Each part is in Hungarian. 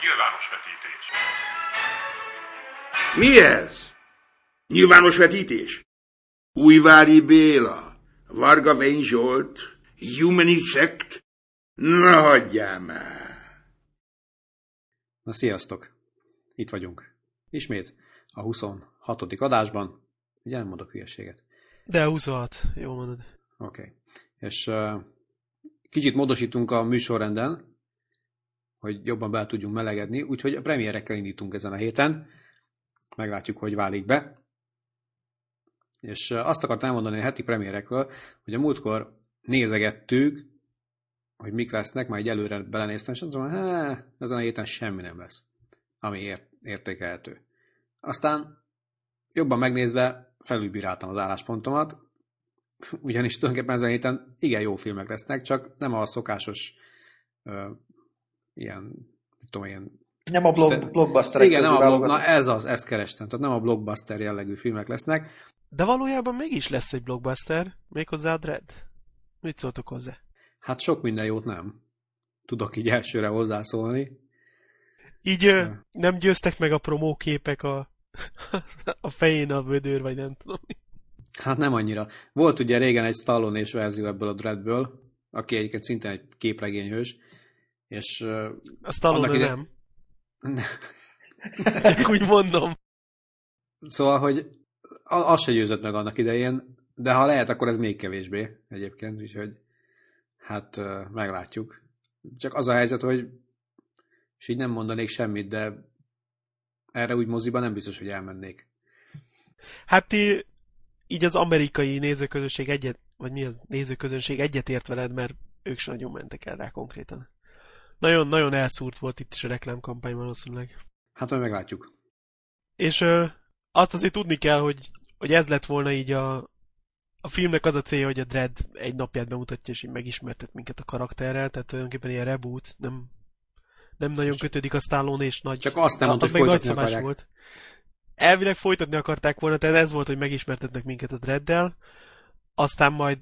Nyilvános vetítés. Mi ez? Nyilvános vetítés? Újvári Béla, Varga Vény Zsolt, Humanisect? Na, hagyjál már! Na, sziasztok! Itt vagyunk. Ismét a 26. adásban. Ugye nem mondok hülyeséget. De 26, jól mondod. Oké. Okay. És uh, kicsit módosítunk a műsorrenden, hogy jobban be tudjunk melegedni, úgyhogy a premierekkel indítunk ezen a héten. Meglátjuk, hogy válik be. És azt akartam elmondani a heti premierekről, hogy a múltkor nézegettük, hogy mik lesznek, majd egy előre belenéztem, és azt mondom, hogy ezen a héten semmi nem lesz, ami ért, értékelhető. Aztán jobban megnézve felülbíráltam az álláspontomat, ugyanis tulajdonképpen ezen héten igen jó filmek lesznek, csak nem a szokásos ilyen, tudom, ilyen nem a blog, blockbuster Igen, nem a blog, na ez az, ezt kerestem. Tehát nem a blockbuster jellegű filmek lesznek. De valójában mégis lesz egy blockbuster, méghozzá a Dread. Mit szóltok hozzá? Hát sok minden jót nem. Tudok így elsőre hozzászólni. Így ja. nem győztek meg a promóképek a, a fején a vödör, vagy nem tudom. Hát nem annyira. Volt ugye régen egy stallone és verzió ebből a Dreadből, aki egyébként szintén egy képregényhős, és... A Stallone ide... nem. Csak úgy mondom. Szóval, hogy az se győzött meg annak idején, de ha lehet, akkor ez még kevésbé egyébként, úgyhogy hát meglátjuk. Csak az a helyzet, hogy és így nem mondanék semmit, de erre úgy moziban nem biztos, hogy elmennék. Hát így az amerikai nézőközönség egyet, vagy mi az nézőközönség egyet ért veled, mert ők sem nagyon mentek el rá konkrétan. Nagyon-nagyon elszúrt volt itt is a reklámkampány valószínűleg. Hát majd meglátjuk. És ö, azt azért tudni kell, hogy, hogy ez lett volna így a, a filmnek az a célja, hogy a Dread egy napját bemutatja, és így megismertet minket a karakterrel, tehát tulajdonképpen ilyen reboot, nem, nem nagyon kötődik a Stallone és nagy... Csak azt nem mondta, hogy folytatni nagy volt. Elvileg folytatni akarták volna, tehát ez volt, hogy megismertetnek minket a Dreaddel, aztán majd,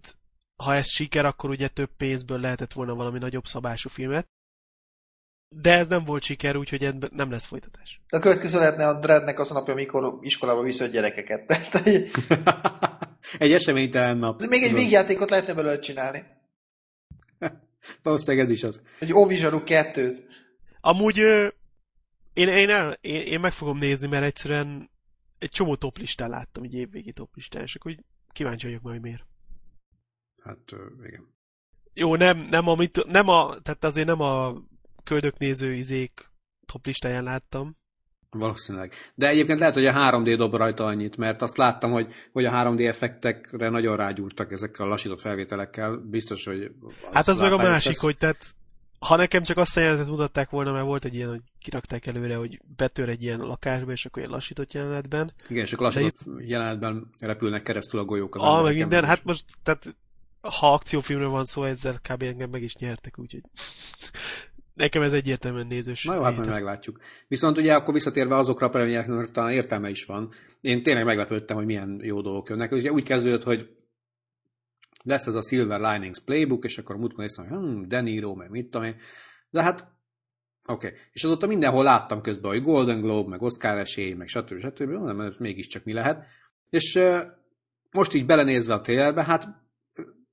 ha ez siker, akkor ugye több pénzből lehetett volna valami nagyobb szabású filmet. De ez nem volt siker, úgyhogy nem lesz folytatás. A következő lehetne a Dreadnek az a napja, amikor iskolába visz a gyerekeket. Tehát, egy... egy eseménytelen nap. Még egy végjátékot lehetne belőle csinálni. Valószínűleg ez is az. Egy Ovizsaru kettőt. Amúgy én, én, el, én, én meg fogom nézni, mert egyszerűen egy csomó toplistán láttam, egy évvégi toplistán, és akkor kíváncsi vagyok majd miért. Hát, igen. Jó, nem, nem, amit, nem a, tehát azért nem a köldöknéző izék toplistáján láttam. Valószínűleg. De egyébként lehet, hogy a 3D dob rajta annyit, mert azt láttam, hogy, hogy a 3D effektekre nagyon rágyúrtak ezekkel a lassított felvételekkel. Biztos, hogy... Az hát az meg a másik, lesz. hogy tehát ha nekem csak azt a jelenetet mutatták volna, mert volt egy ilyen, hogy kirakták előre, hogy betör egy ilyen lakásba, és akkor ilyen lassított jelenetben. Igen, és akkor lassított itt... jelenetben repülnek keresztül a golyók az Ah, meg minden, hát most, tehát ha akciófilmről van szó, ezzel kb. engem meg is nyertek, úgyhogy nekem ez egyértelműen nézős. Na jó, hát majd meglátjuk. Viszont ugye akkor visszatérve azokra a premiereknek talán értelme is van. Én tényleg meglepődtem, hogy milyen jó dolgok jönnek. Ugye úgy kezdődött, hogy lesz ez a Silver Linings Playbook, és akkor múltkor néztem, hogy hm, De Niro, meg mit tudom én. De hát, oké. Okay. És azóta mindenhol láttam közben, hogy Golden Globe, meg Oscar esély, meg stb. stb. Nem, ez mégiscsak mi lehet. És most így belenézve a trailerbe, hát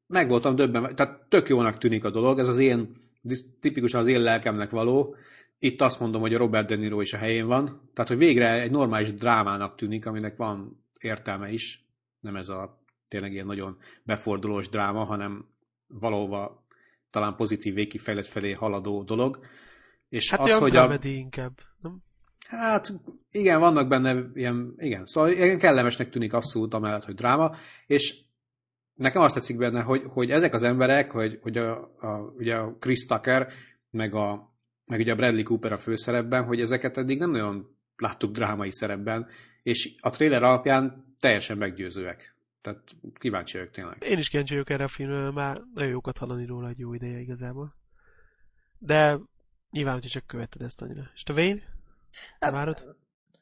meg voltam döbben, tehát tök jónak tűnik a dolog, ez az én, tipikusan az én lelkemnek való. Itt azt mondom, hogy a Robert De Niro is a helyén van. Tehát, hogy végre egy normális drámának tűnik, aminek van értelme is. Nem ez a tényleg ilyen nagyon befordulós dráma, hanem valóban talán pozitív végkifejlet felé haladó dolog. És hát az, hogy a... inkább, nem? Hát igen, vannak benne ilyen, igen, szóval ilyen kellemesnek tűnik abszolút amellett, hogy dráma, és nekem azt tetszik benne, hogy, hogy ezek az emberek, hogy, hogy a, a, ugye a Chris Tucker, meg, a, meg ugye a Bradley Cooper a főszerepben, hogy ezeket eddig nem nagyon láttuk drámai szerepben, és a trailer alapján teljesen meggyőzőek. Tehát kíváncsi vagyok tényleg. Én is kíváncsi vagyok erre a filmre, már nagyon jókat hallani róla egy jó ideje igazából. De nyilván, hogy csak követted ezt annyira. És te Wayne? Hát, várod?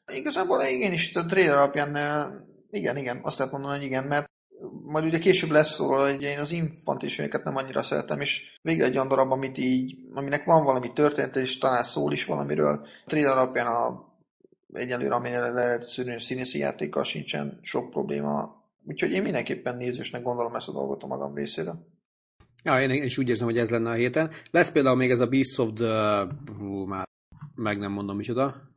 Igazából igen is, itt a trailer alapján igen, igen, azt lehet mondani, hogy igen, mert majd ugye később lesz róla, hogy én az infantis filmeket nem annyira szeretem, és végre egy olyan darab, amit így, aminek van valami történet, és talán szól is valamiről. A trailer alapján a egyelőre, amelyre lehet szűrni színészi játékkal sincsen sok probléma. Úgyhogy én mindenképpen nézősnek gondolom ezt a dolgot a magam részéről. Ja, én is úgy érzem, hogy ez lenne a héten. Lesz például még ez a Beast of the... Hú, már meg nem mondom micsoda.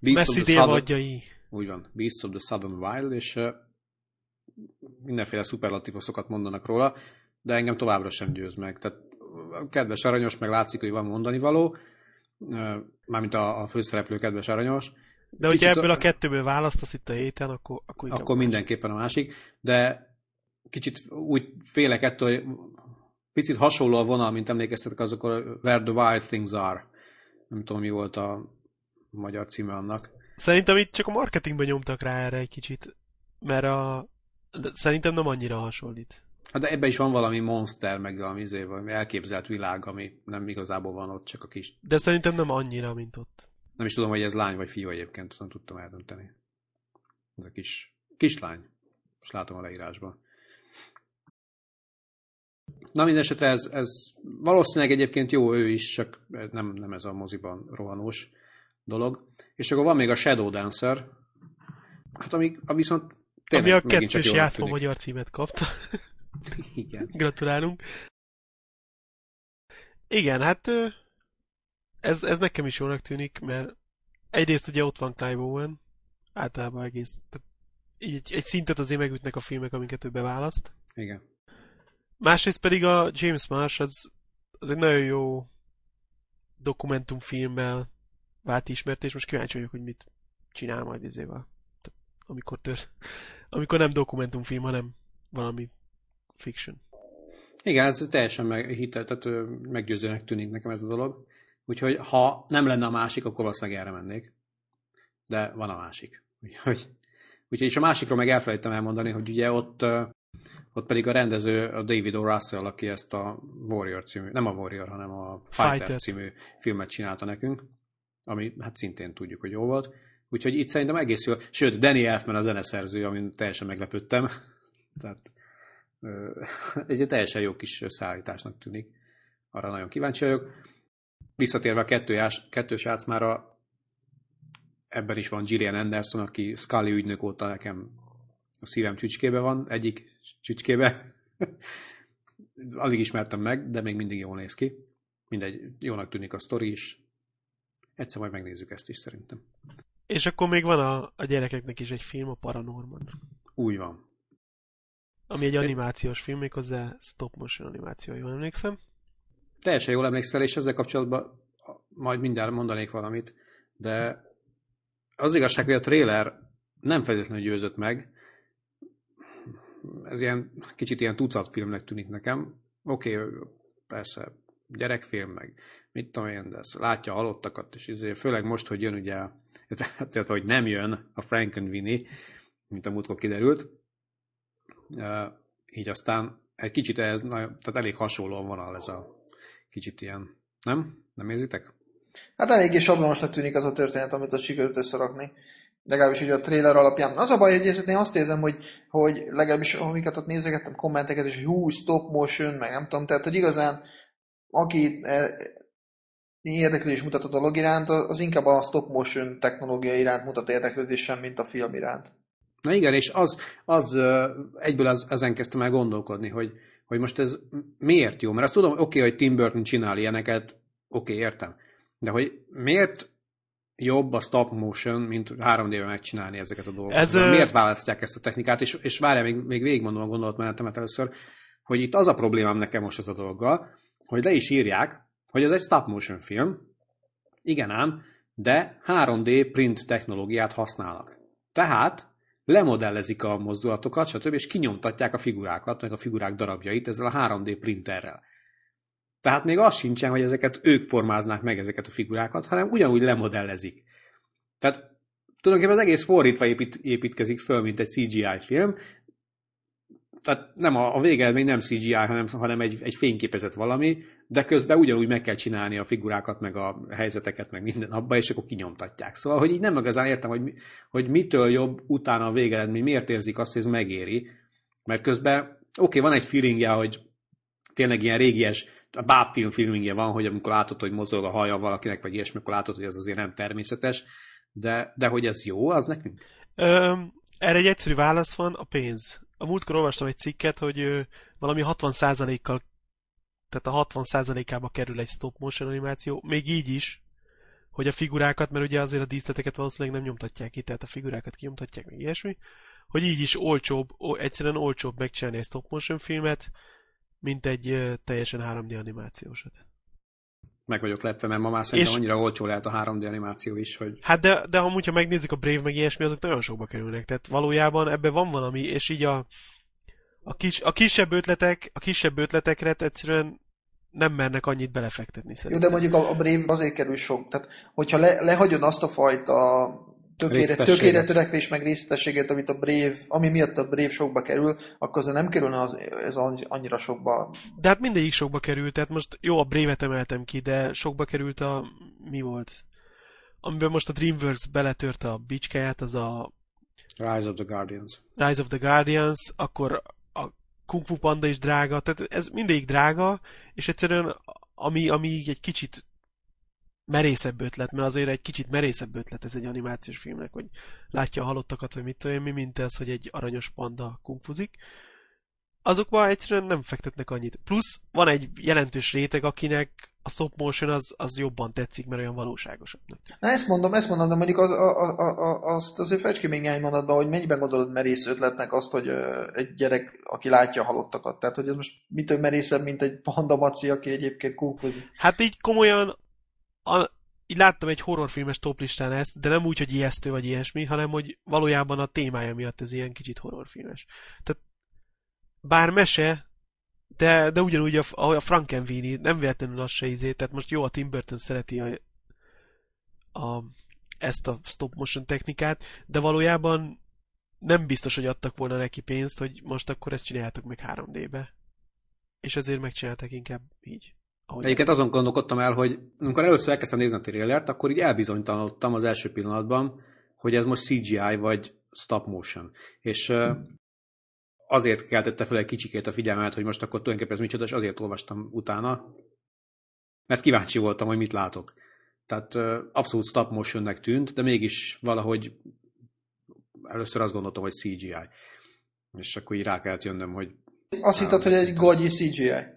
Beast Messzi dévadjai. Úgy van, Beast of the Southern Wild, és mindenféle szuperlatívoszokat mondanak róla, de engem továbbra sem győz meg. Tehát kedves aranyos, meg látszik, hogy van mondani való, mármint a, a főszereplő kedves aranyos, de hogyha ebből a kettőből választasz itt a héten, akkor... Akkor, akkor mindenképpen a másik, de kicsit úgy félek ettől, hogy picit hasonló a vonal, mint emlékeztetek azok a Where the Wild Things Are. Nem tudom, mi volt a magyar címe annak. Szerintem itt csak a marketingben nyomtak rá erre egy kicsit, mert a... De szerintem nem annyira hasonlít. Hát de ebben is van valami monster, meg valami, izé, valami elképzelt világ, ami nem igazából van ott, csak a kis... De szerintem nem annyira, mint ott. Nem is tudom, hogy ez lány vagy fiú egyébként, nem tudtam eldönteni. Ez a kis, kislány. Most látom a leírásban. Na mindesetre ez, ez valószínűleg egyébként jó ő is, csak nem, nem ez a moziban rohanós dolog. És akkor van még a Shadow Dancer, hát ami viszont tényleg Ami a kettős játszma magyar címet kapta. Igen. Gratulálunk. Igen, hát ez, ez nekem is jónak tűnik, mert egyrészt ugye ott van Clive Owen, általában egész. Tehát így egy, szintet azért megütnek a filmek, amiket ő beválaszt. Igen. Másrészt pedig a James Marsh az, az egy nagyon jó dokumentumfilmmel vált ismert, és most kíváncsi vagyok, hogy mit csinál majd izével. Amikor, tört, amikor nem dokumentumfilm, hanem valami fiction. Igen, ez teljesen meg, hitel, tehát meggyőzőnek tűnik nekem ez a dolog. Úgyhogy ha nem lenne a másik, akkor valószínűleg erre mennék. De van a másik. Úgyhogy, úgyhogy és a másikról meg elfelejtem elmondani, hogy ugye ott, ott pedig a rendező a David O. Russell, aki ezt a Warrior című, nem a Warrior, hanem a Fighter, Fighter. című filmet csinálta nekünk, ami hát szintén tudjuk, hogy jó volt. Úgyhogy itt szerintem egész jó. Sőt, Danny Elfman a zeneszerző, amin teljesen meglepődtem. Tehát egy teljesen jó kis szállításnak tűnik. Arra nagyon kíváncsi vagyok. Visszatérve a kettős, kettős játszmára, ebben is van Gillian Anderson, aki Scully ügynök óta nekem a szívem csücskébe van, egyik csücskébe. Alig ismertem meg, de még mindig jól néz ki. Mindegy, jónak tűnik a sztori is. Egyszer majd megnézzük ezt is szerintem. És akkor még van a, a gyerekeknek is egy film, a Paranorman. Úgy van. Ami egy animációs film, méghozzá stop motion animáció, jól emlékszem teljesen jól emlékszel, és ezzel kapcsolatban majd mindjárt mondanék valamit, de az igazság, hogy a trailer nem feltétlenül győzött meg. Ez ilyen, kicsit ilyen tucat filmnek tűnik nekem. Oké, okay, persze, gyerekfilm, meg mit tudom én, de látja a halottakat, és izé, főleg most, hogy jön ugye, tehát, hogy nem jön a Frankenweenie, mint a múltkor kiderült, így aztán egy kicsit ez, tehát elég hasonlóan van ez a kicsit ilyen, nem? Nem érzitek? Hát eléggé sablonosnak tűnik az a történet, amit ott sikerült összerakni. Legalábbis ugye a trailer alapján. Az a baj, hogy én azt érzem, hogy, hogy legalábbis amiket ott nézegettem, kommenteket, és hú, stop motion, meg nem tudom, tehát hogy igazán aki e, érdeklődés mutat a dolog iránt, az inkább a stop motion technológia iránt mutat érdeklődés sem, mint a film iránt. Na igen, és az, az egyből az, ezen kezdtem el gondolkodni, hogy, hogy most ez miért jó? Mert azt tudom, oké, okay, hogy Tim Burton csinál ilyeneket, oké, okay, értem. De hogy miért jobb a stop motion, mint 3D-ben megcsinálni ezeket a dolgokat? Ez, miért választják ezt a technikát? És, és várjál, még, még végigmondom a gondolatmenetemet először, hogy itt az a problémám nekem most az a dolga, hogy le is írják, hogy ez egy stop motion film, igen ám, de 3D print technológiát használnak. Tehát lemodellezik a mozdulatokat, stb. és kinyomtatják a figurákat, meg a figurák darabjait ezzel a 3D printerrel. Tehát még az sincsen, hogy ezeket ők formáznák meg ezeket a figurákat, hanem ugyanúgy lemodellezik. Tehát tulajdonképpen az egész fordítva épít, építkezik föl, mint egy CGI film. Tehát nem a, a végeredmény nem CGI, hanem, hanem egy, egy fényképezett valami, de közben ugyanúgy meg kell csinálni a figurákat, meg a helyzeteket, meg minden abba, és akkor kinyomtatják. Szóval, hogy így nem igazán értem, hogy, hogy mitől jobb utána a végeredmény, miért érzik azt, hogy ez megéri, Mert közben, oké, okay, van egy feelingje, hogy tényleg ilyen régies, a bábfilm feelingje van, hogy amikor látod, hogy mozog a haja valakinek, vagy ilyesmi, akkor látod, hogy ez azért nem természetes, de, de hogy ez jó, az nekünk? Ö, erre egy egyszerű válasz van, a pénz. A múltkor olvastam egy cikket, hogy valami 60%-kal tehát a 60%-ába kerül egy stop motion animáció, még így is, hogy a figurákat, mert ugye azért a díszleteket valószínűleg nem nyomtatják ki, tehát a figurákat kinyomtatják, még ilyesmi, hogy így is olcsóbb, egyszerűen olcsóbb megcsinálni egy stop motion filmet, mint egy teljesen 3D animációsat. Meg vagyok lepve, mert ma már szerintem és... annyira olcsó lehet a 3D animáció is, hogy... Hát de, de amúgy, ha megnézzük a Brave meg ilyesmi, azok nagyon sokba kerülnek. Tehát valójában ebben van valami, és így a, a, kis, a kisebb ötletek, a kisebb ötletekre egyszerűen nem mernek annyit belefektetni szerintem. Jó, de mondjuk a, a Brave azért kerül sok. Tehát, hogyha le, lehagyod azt a fajta tökére, tökére törekvés meg részletességet, amit a Brave, ami miatt a Brave sokba kerül, akkor az nem kerülne az, ez annyira sokba. De hát mindegyik sokba került, tehát most jó, a Brave-et emeltem ki, de sokba került a, mi volt? Amiben most a DreamWorks beletört a bicskáját, az a Rise of the Guardians. Rise of the Guardians, akkor a Kung Fu Panda is drága, tehát ez mindegyik drága, és egyszerűen ami, ami egy kicsit merészebb ötlet, mert azért egy kicsit merészebb ötlet ez egy animációs filmnek, hogy látja a halottakat, vagy mit tudom mi, mint ez, hogy egy aranyos panda kungfuzik. Azokban egyszerűen nem fektetnek annyit. Plusz van egy jelentős réteg, akinek a stop motion az, az jobban tetszik, mert olyan valóságosabb. Na ezt mondom, ezt mondom, de mondjuk az, a, a, a, azt azért fejtsd ki még néhány mondatban, hogy mennyiben gondolod merész ötletnek azt, hogy egy gyerek, aki látja a halottakat. Tehát, hogy ez most mitől merészebb, mint egy panda maci, aki egyébként kúfozik. Hát így komolyan a, így láttam egy horrorfilmes toplistán ezt, de nem úgy, hogy ijesztő vagy ilyesmi, hanem hogy valójában a témája miatt ez ilyen kicsit horrorfilmes. Tehát bár mese, de, de ugyanúgy a, a Frankenweenie, nem véletlenül az se izé, tehát most jó, a Tim Burton szereti a, a, ezt a stop motion technikát, de valójában nem biztos, hogy adtak volna neki pénzt, hogy most akkor ezt csináljátok meg 3D-be. És ezért megcsinálták inkább így. Ahogy Egyébként azon gondolkodtam el, hogy amikor először elkezdtem nézni a trailert, akkor így elbizonytalanodtam az első pillanatban, hogy ez most CGI vagy stop motion. És azért keltette fel egy kicsikét a figyelmet, hogy most akkor tulajdonképpen ez micsoda, és azért olvastam utána, mert kíváncsi voltam, hogy mit látok. Tehát abszolút stop motionnek tűnt, de mégis valahogy először azt gondoltam, hogy CGI. És akkor így rá kellett jönnöm, hogy... Azt hittad, hogy egy gagyi CGI.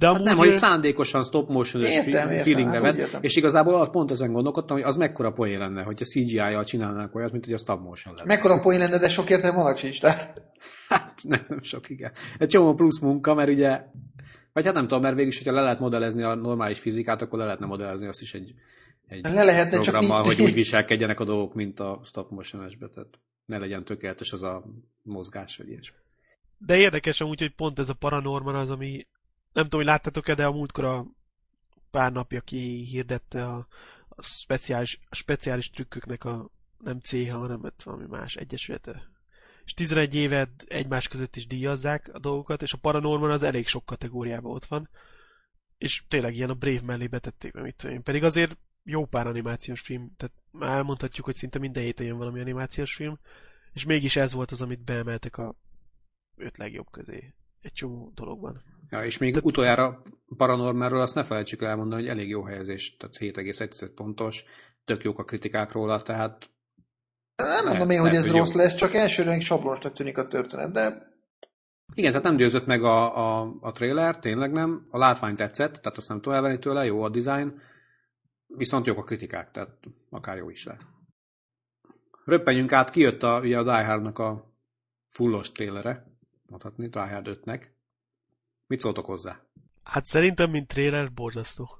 De hát nem, hogy szándékosan stop motion feelingre hát, vett, és igazából pont ezen gondolkodtam, hogy az mekkora poén lenne, hogyha CGI-jal csinálnánk olyat, mint hogy a stop motion lenne. Mekkora poén lenne, de sok értelme vannak sincs, tehát. Hát nem, nem sok, igen. Egy csomó plusz munka, mert ugye, vagy hát nem tudom, mert végül hogyha le lehet modellezni a normális fizikát, akkor le lehetne modellezni azt is egy, egy le lehetne, programmal, csak hogy úgy viselkedjenek a dolgok, mint a stop motion-esbe, tehát ne legyen tökéletes az a mozgás, vagy ilyesmi. De érdekes amúgy, hogy pont ez a paranorman az, ami nem tudom, hogy láttátok-e, de a múltkor a pár napja ki hirdette a, a speciális, a speciális trükköknek a nem CH, hanem hát valami más egyesülete. És 11 éve egymás között is díjazzák a dolgokat, és a Paranorman az elég sok kategóriában ott van. És tényleg ilyen a Brave mellé betették, mit tudom én. Pedig azért jó pár animációs film, tehát már elmondhatjuk, hogy szinte minden héten jön valami animációs film, és mégis ez volt az, amit beemeltek a öt legjobb közé egy csomó dologban. Ja, és még Tehát... utoljára Paranormalről azt ne felejtsük elmondani, hogy elég jó helyezés, tehát 7,1 pontos, tök jók a kritikák róla, tehát nem mondom én, hogy ez rossz jó. lesz, csak elsőre egy sablonsnak tűnik a történet, de... Igen, tehát nem győzött meg a, a, a trailer, tényleg nem. A látvány tetszett, tehát azt nem tudom elvenni tőle, jó a design, viszont jók a kritikák, tehát akár jó is le. Röppenjünk át, kijött a, ugye a Die Hard-nak a fullos trailere, mondhatni, Die Hard 5-nek. Mit szóltok hozzá? Hát szerintem, mint trailer, borzasztó.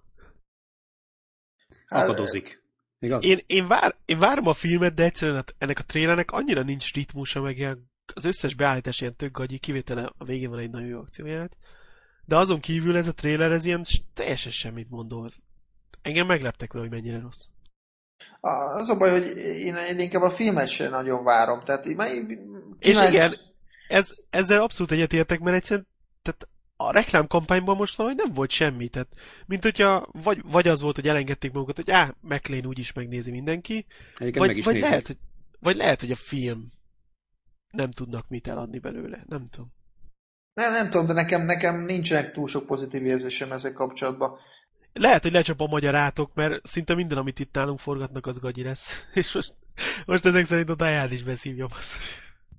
Hát, Akadozik. Igaz? Én, én, vár, én várom a filmet, de egyszerűen ennek a trailernek annyira nincs ritmusa, meg ilyen, az összes beállítás ilyen tök gagyi, kivétele a végén van egy nagyon jó akcióját. De azon kívül ez a trailer, ez ilyen teljesen semmit mondó. Engem megleptek vele, hogy mennyire rossz. Az a baj, hogy én, én inkább a filmet sem nagyon várom. Tehát én, És igen, ez, ezzel abszolút egyetértek, mert egyszerűen tehát a reklámkampányban most valahogy nem volt semmi. Tehát, mint hogyha vagy, vagy az volt, hogy elengedték magukat, hogy á, McLean úgyis megnézi mindenki, vagy, vagy, lehet, hogy, vagy lehet, hogy a film nem tudnak mit eladni belőle. Nem tudom. Nem, nem tudom, de nekem, nekem nincsenek túl sok pozitív érzésem ezzel kapcsolatban. Lehet, hogy lecsap a magyarátok, mert szinte minden, amit itt nálunk forgatnak, az gagyi lesz. És most, most ezek szerint a Diane is beszívja.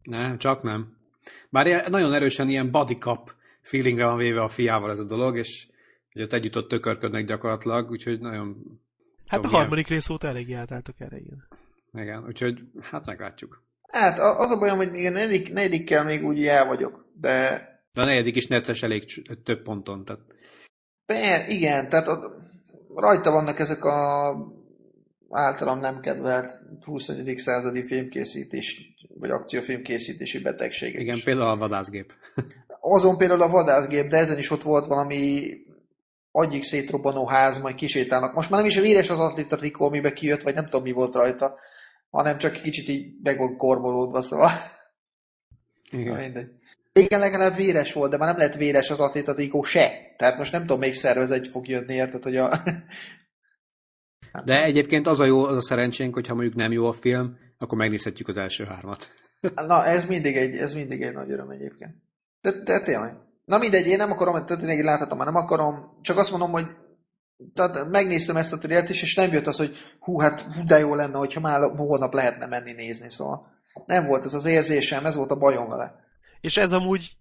Nem, csak nem. Bár ilyen- nagyon erősen ilyen body cup feelingre van véve a fiával ez a dolog, és hogy ott együtt ott tökörködnek gyakorlatilag, úgyhogy nagyon... Hát a tudom, harmadik rész óta elég átálltok erre, igen. ilyen- Igen, úgyhogy hát meglátjuk. Hát a- az a bajom, hogy még a negyedik, negyedikkel még úgy el vagyok, de De a negyedik is necces elég több ponton, tehát per, igen, tehát ott, rajta vannak ezek a általam nem kedvelt 21. századi filmkészítés, vagy akciófilmkészítési betegségek igen, is. például a vadászgép. Azon például a vadászgép, de ezen is ott volt valami agyik szétrobbanó ház, majd kisétálnak. Most már nem is véres az atléta trikó, amiben kijött, vagy nem tudom mi volt rajta, hanem csak kicsit így meg van korbolódva, szóval Igen. mindegy. Igen, legalább véres volt, de már nem lett véres az atléta trikó se. Tehát most nem tudom, melyik szervezet fog jönni, érted, hogy a... De egyébként az a jó, az a szerencsénk, hogyha mondjuk nem jó a film, akkor megnézhetjük az első hármat. Na, ez mindig egy, ez mindig egy nagy öröm egyébként. De, de tényleg. Na mindegy, én nem akarom, tehát tényleg láthatom, már nem akarom, csak azt mondom, hogy tehát megnéztem ezt a trélet is, és nem jött az, hogy hú, hát hú, de jó lenne, hogyha már holnap lehetne menni nézni, szóval nem volt ez az érzésem, ez volt a bajom vele. És ez amúgy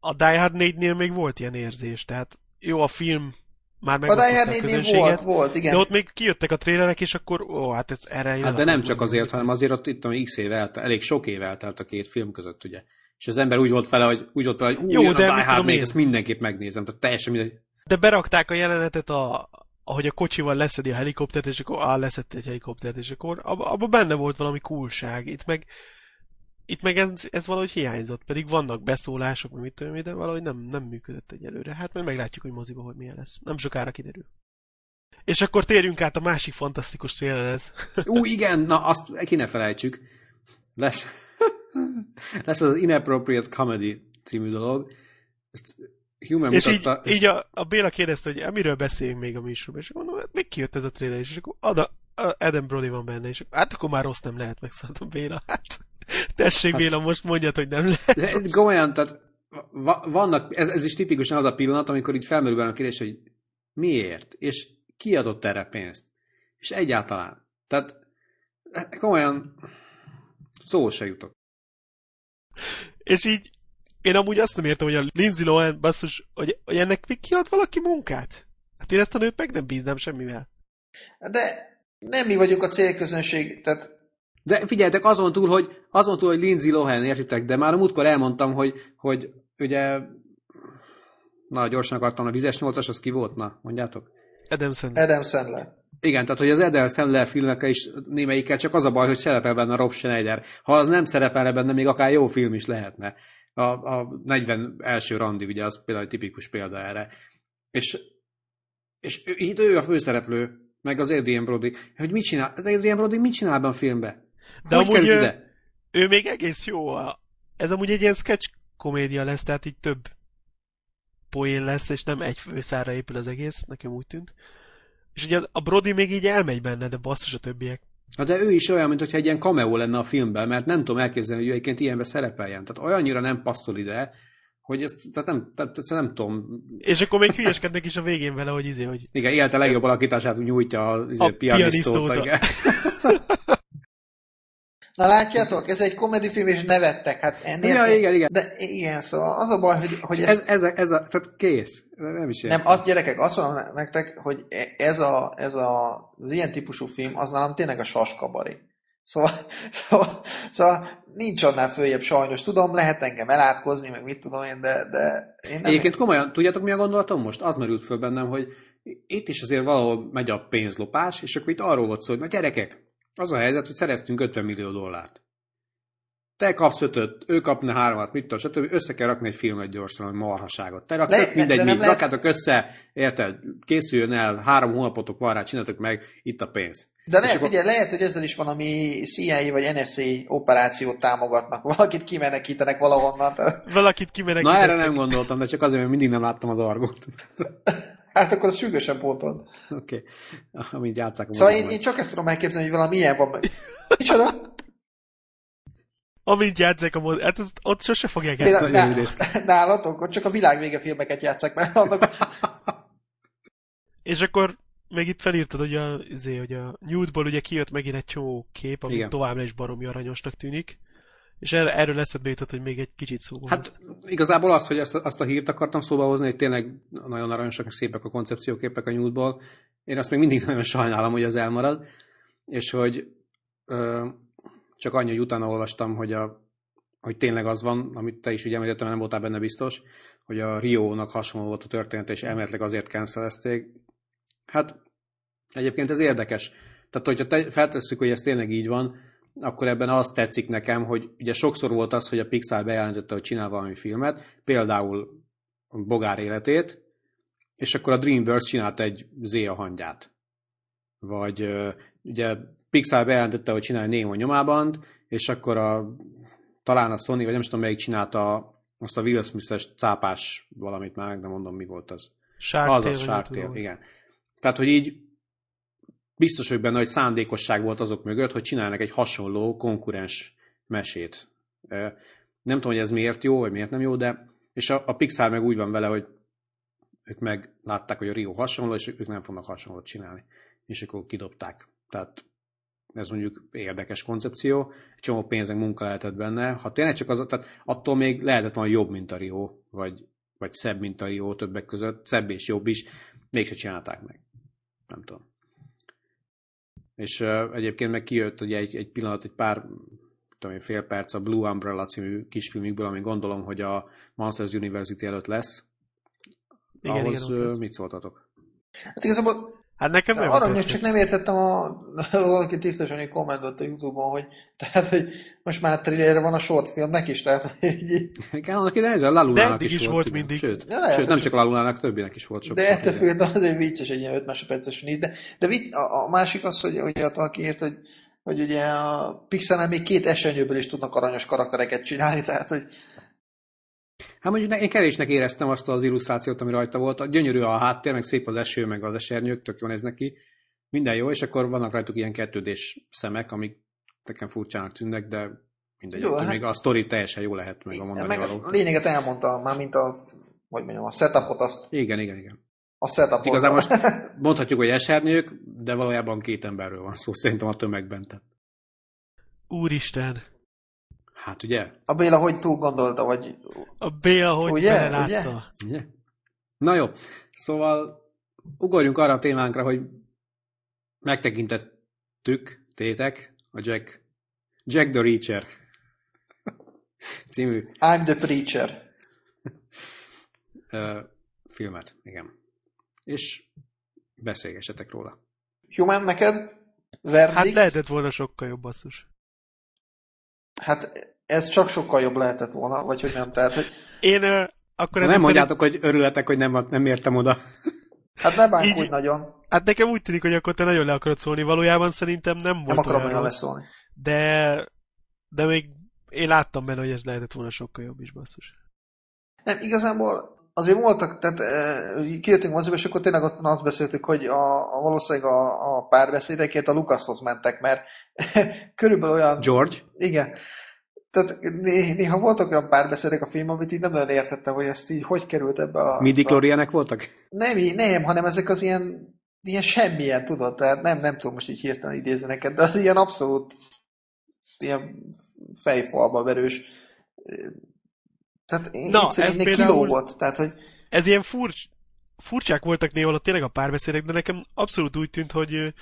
a Die Hard 4-nél még volt ilyen érzés, tehát jó a film, már A Die megosztotta Hard a 4 közönséget, volt, volt, igen. de ott még kijöttek a trélerek, és akkor, ó, hát ez erre jön Hát de nem csak azért, hanem azért ott itt tudom, x év eltelt, elég sok év eltelt a két film között, ugye. És az ember úgy volt vele, hogy úgy volt vele, hogy ú, Jó, de a Die Hard tudom 4, én? ezt mindenképp megnézem. Tehát teljesen mindegy. De berakták a jelenetet, a, ahogy a kocsival leszedi a helikoptert, és akkor á, leszedte egy helikoptert, és akkor abban abba benne volt valami coolság. Itt meg, itt meg ez, ez valahogy hiányzott, pedig vannak beszólások, mit tudom de valahogy nem, nem működött egyelőre. Hát majd meglátjuk, hogy moziba hogy milyen lesz. Nem sokára kiderül. És akkor térjünk át a másik fantasztikus trailerhez. Ú, igen, na azt ki ne felejtsük. Lesz, lesz az Inappropriate Comedy című dolog. Ezt Human és így, mutatta, így a, a Béla kérdezte, hogy miről beszéljünk még a műsorban, és mondom, hát még kijött ez a trailer, és akkor Ada, Adam Brody van benne, és hát akkor már rossz nem lehet, megszálltam Béla. Hát, tessék Hát- Béla, most mondjad, hogy nem lehet. De ez komolyan, tehát va- vannak, ez, ez is tipikusan az a pillanat, amikor így felmerül benne a kérdés, hogy miért, és ki adott erre pénzt, és egyáltalán. Tehát komolyan szó se jutok. És így én amúgy azt nem értem, hogy a Lindsay Lohan basszus, hogy, hogy ennek még kiad valaki munkát? Hát én ezt a nőt meg nem bíznám semmivel. De nem mi vagyunk a célközönség, tehát De figyeljetek, azon túl, hogy, azon túl, hogy Lindsay Lohan, értitek, de már a múltkor elmondtam, hogy, hogy ugye, na, gyorsan akartam, a vizes nyolcas, az ki volt? Na, mondjátok? Adam Sandler. Adam Sandler. Igen, tehát hogy az Edel Sandler filmekkel is némelyikkel csak az a baj, hogy szerepel benne Rob Schneider. Ha az nem szerepelne benne, még akár jó film is lehetne. A, a 40 első randi, ugye, az például egy tipikus példa erre. És, és ő, itt ő a főszereplő, meg az Adrian Brody. Hogy mit csinál? Az Adrian Brody mit csinál ebben a filmben? De hogy amúgy ő- ide? Ő még egész jó. Ez amúgy egy ilyen sketch komédia lesz, tehát így több poén lesz, és nem egy főszára épül az egész, nekem úgy tűnt. És ugye az, a Brody még így elmegy benne, de basszus a többiek. Na de ő is olyan, mintha egy ilyen cameo lenne a filmben, mert nem tudom elképzelni, hogy ő egyébként ilyenbe szerepeljen. Tehát olyannyira nem passzol ide, hogy ezt tehát nem, tehát ezt nem tudom. És akkor még hülyeskednek is a végén vele, hogy izé, hogy Igen, élete legjobb alakítását nyújtja az izé, A pianistót. pianistót. igen. Na látjátok, ez egy komedifilm, és nevettek. Hát ennél Ja, igen, igen. De igen, szóval az a baj, hogy, hogy Ez, ez, a, ez a, tehát kész. Nem is Nem, értem. azt gyerekek, azt mondom nektek, hogy ez, a, ez a, az ilyen típusú film, az nálam tényleg a saskabari. Szóval, szóval, szóval nincs annál följebb sajnos. Tudom, lehet engem elátkozni, meg mit tudom én, de, de én nem... Egyébként komolyan, tudjátok mi a gondolatom most? Az merült föl bennem, hogy itt is azért valahol megy a pénzlopás, és akkor itt arról volt szó, hogy na gyerekek, az a helyzet, hogy szereztünk 50 millió dollárt. Te kapsz ötöt, ő kapna háromat, mit tudom, stb. Össze kell rakni egy filmet gyorsan, hogy marhaságot. Te rak, tök mindegy, mit, lehet- rakjátok össze, érted? Készüljön el, három hónapotok van rá, csináltok meg, itt a pénz. De lehet, akkor- ugye, lehet, hogy ezzel is valami CIA vagy NSA operációt támogatnak. Valakit kimenekítenek valahonnan. Valakit kimenekített. Na erre nem gondoltam, de csak azért, mert mindig nem láttam az argót. Hát akkor az sürgősen pótol. Oké, okay. amint játszák a Szóval én, én csak ezt tudom elképzelni, hogy valami ilyen van. Micsoda? Amint játszák a mozi, hát ezt, ott sose fogják játszani. nagyon ná- idéz. nálatok, ott csak a világ vége filmeket játszák, mert annak És akkor még itt felírtad, hogy a, izé, hogy a Nude-ból ugye kijött megint egy csomó kép, ami Igen. továbbra is baromi aranyosnak tűnik. És erre, erről eszedbe jutott, hogy még egy kicsit szó volt. Hát igazából az, hogy azt, azt a hírt akartam szóba hozni, hogy tényleg nagyon aranyosak, szépek a koncepcióképek a nyúltból. Én azt még mindig nagyon sajnálom, hogy az elmarad, és hogy ö, csak annyi, hogy utána olvastam, hogy, a, hogy tényleg az van, amit te is ugye említettem, nem voltál benne biztos, hogy a Rio-nak hasonló volt a történet, és elméletileg azért cancelezték. Hát egyébként ez érdekes. Tehát, hogyha te, feltesszük, hogy ez tényleg így van, akkor ebben az tetszik nekem, hogy ugye sokszor volt az, hogy a Pixar bejelentette, hogy csinál valami filmet, például Bogár életét, és akkor a DreamWorks csinált egy Zéa hangyát. Vagy ugye Pixar bejelentette, hogy csinál Nemo nyomában, és akkor a, talán a Sony, vagy nem is tudom, melyik csinálta azt a Will Smith-es cápás valamit már, meg nem mondom, mi volt az. Shark Az tudom. Tale, igen. Tehát, hogy így biztos vagyok benne, hogy szándékosság volt azok mögött, hogy csinálnak egy hasonló konkurens mesét. Nem tudom, hogy ez miért jó, vagy miért nem jó, de és a, a Pixar meg úgy van vele, hogy ők meg látták, hogy a Rio hasonló, és ők nem fognak hasonlót csinálni. És akkor kidobták. Tehát ez mondjuk érdekes koncepció, egy csomó pénzek munka lehetett benne. Ha tényleg csak az, tehát attól még lehetett volna jobb, mint a Rio, vagy, vagy szebb, mint a Rio többek között, szebb és jobb is, mégse csinálták meg. Nem tudom. És uh, egyébként meg kijött ugye egy, egy pillanat, egy pár tudom én, fél perc a Blue Umbrella című kisfilmükből, ami gondolom, hogy a Monsters University előtt lesz. Igen, Ahhoz igen, mit szóltatok? Hát igazából Hát nekem nem aranyos, tetszett. csak nem értettem a... Valaki tisztosan kommentolt a Youtube-on, hogy tehát, hogy most már trailer van a short filmnek is, tehát, hogy így, Igen, annak idején ez a Lalunának is, is volt, volt mindig. Sőt, Ja, lehet, sőt, nem hogy- csak a Lalunának, többinek is volt sokszor. de ettől függetlenül azért vicces egy ilyen 5 másodperces így, de, de a, a, másik az, hogy ugye ott valaki írt, hogy, hogy ugye a Pixarnál még két esenyőből is tudnak aranyos karaktereket csinálni, tehát, hogy Hát mondjuk én kevésnek éreztem azt az illusztrációt, ami rajta volt. A gyönyörű a háttér, meg szép az eső, meg az esernyők, tök jól néznek ki. Minden jó, és akkor vannak rajtuk ilyen kettődés szemek, amik nekem furcsának tűnnek, de mindegy, Jó, jó, hát- még a sztori teljesen jó lehet meg a mondani meg való. a lényeget elmondta, már mint a, hogy mondjam, a setupot, azt, Igen, igen, igen. a setupot. Igazából most mondhatjuk, hogy esernyők, de valójában két emberről van szó, szerintem a tömegben. Tehát, Úristen. Hát ugye? A Béla hogy túl gondolta, vagy A Béla, hogy Ugye? ugye? belelátta. ugye? Na jó, szóval ugorjunk arra a témánkra, hogy megtekintettük, tétek, a Jack, Jack the Reacher című I'm the Preacher. filmet, igen. És beszélgessetek róla. Human neked? Verdict? Hát lehetett volna sokkal jobb basszus. Hát ez csak sokkal jobb lehetett volna, vagy hogy nem, tehát, hogy Én ö, akkor Nem ezek mondjátok, hogy örületek, hogy nem, nem értem oda. hát ne bánkulj Így- nagyon, Hát nekem úgy tűnik, hogy akkor te nagyon le akarod szólni. Valójában szerintem nem volt nem akarom olyan nagyon leszólni. de, de még én láttam benne, hogy ez lehetett volna sokkal jobb is, basszus. Nem, igazából azért voltak, tehát e, kijöttünk moziba, és akkor tényleg ott azt beszéltük, hogy a, a valószínűleg a, a párbeszédekért a Lucashoz mentek, mert körülbelül olyan... George? Igen. Tehát né, néha voltak olyan párbeszédek a film, amit így nem nagyon értettem, hogy ezt így hogy került ebbe a... Midi a voltak? nem, nem, hanem ezek az ilyen, ilyen semmilyen, tudod, tehát nem, nem tudom most így hirtelen idézni neked, de az ilyen abszolút ilyen fejfalba verős. Tehát én, Na, ez például- kilógott, tehát hogy Ez ilyen furcs, furcsák voltak néha tényleg a párbeszédek, de nekem abszolút úgy tűnt, hogy,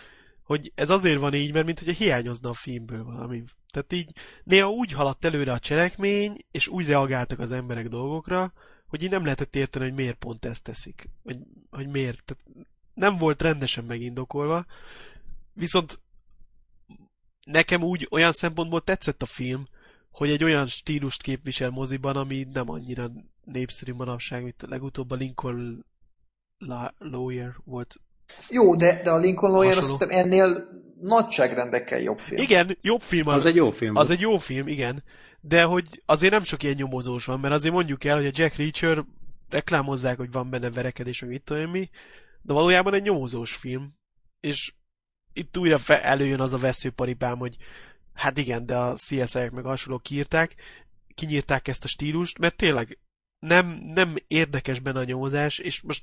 hogy ez azért van így, mert mint hogyha hiányozna a filmből valami. Tehát így néha úgy haladt előre a cselekmény, és úgy reagáltak az emberek dolgokra, hogy így nem lehetett érteni, hogy miért pont ezt teszik. Vagy hogy miért. Tehát nem volt rendesen megindokolva. Viszont nekem úgy olyan szempontból tetszett a film, hogy egy olyan stílust képvisel moziban, ami nem annyira népszerű manapság, mint legutóbb a Lincoln La- Lawyer volt. Jó, de, de a Lincoln Lawyer azt Hasonló. hiszem ennél nagyságrendekkel jobb film. Igen, jobb film az. Az egy jó film Az volt. egy jó film, igen. De hogy azért nem sok ilyen nyomozós van, mert azért mondjuk el, hogy a Jack Reacher reklámozzák, hogy van benne verekedés, vagy mit tudom mi, de valójában egy nyomozós film. És itt újra fe- előjön az a veszőparipám, hogy hát igen, de a CSI-ek meg hasonlók kiírták, kinyírták ezt a stílust, mert tényleg nem, nem érdekes benne a nyomozás, és most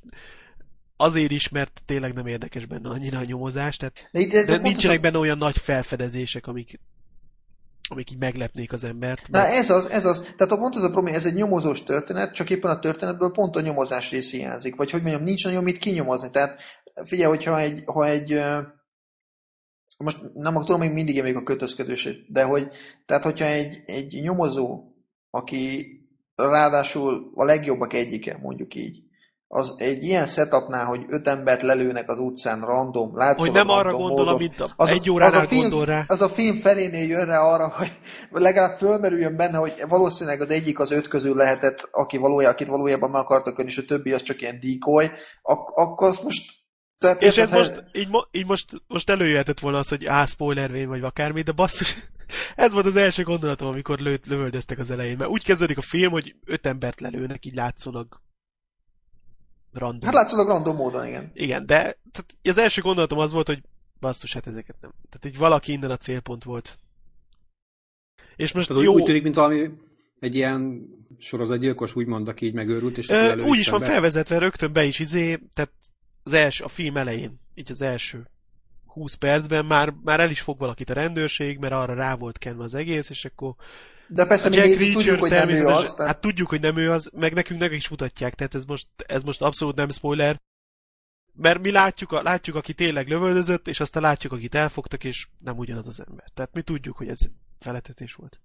azért is, mert tényleg nem érdekes benne annyira a nyomozás, tehát De, de, de, nincsenek benne olyan nagy felfedezések, amik, amik így meglepnék az embert. Na Mert, ez az, ez az. Tehát a pont az a probléma, ez egy nyomozós történet, csak éppen a történetből pont a nyomozás rész hiányzik. Vagy hogy mondjam, nincs nagyon mit kinyomozni. Tehát figyelj, hogyha egy, ha egy most nem tudom, még mindig még a kötözködősét, de hogy, tehát hogyha egy, egy nyomozó, aki ráadásul a legjobbak egyike, mondjuk így, az egy ilyen setupnál, hogy öt embert lelőnek az utcán random, látszólag hogy nem arra gondol, módon, a, az, egy a, óránál az a film, gondol rá. Az a film felénél jön rá arra, hogy legalább fölmerüljön benne, hogy valószínűleg az egyik az öt közül lehetett, aki valójában, akit valójában meg akartak önni, és a többi az csak ilyen decoy, ak- akkor azt most... Tehát És ez most, így, mo- így most, most előjöhetett volna az, hogy á, spoilervén vagy akármi, de basszus, ez volt az első gondolatom, amikor lőtt, lövöldöztek az elején. Mert úgy kezdődik a film, hogy öt embert lelőnek, így látszólag random. Hát látszólag random módon, igen. Igen, de tehát az első gondolatom az volt, hogy basszus, hát ezeket nem. Tehát így valaki innen a célpont volt. És most Tehát jó, úgy, úgy tűnik, mint valami egy ilyen sorozatgyilkos, úgymond, aki így megőrült, és ö, úgy is van szembe. felvezetve rögtön be is izé, tehát az első, a film elején, így az első 20 percben már, már el is fog valakit a rendőrség, mert arra rá volt kenve az egész, és akkor De persze a Jack még Reacher tudjuk, hogy nem ő az. Tehát... hát tudjuk, hogy nem ő az, meg nekünk meg is mutatják, tehát ez most, ez most abszolút nem spoiler, mert mi látjuk, a, látjuk, aki tényleg lövöldözött, és aztán látjuk, akit elfogtak, és nem ugyanaz az ember. Tehát mi tudjuk, hogy ez feletetés volt.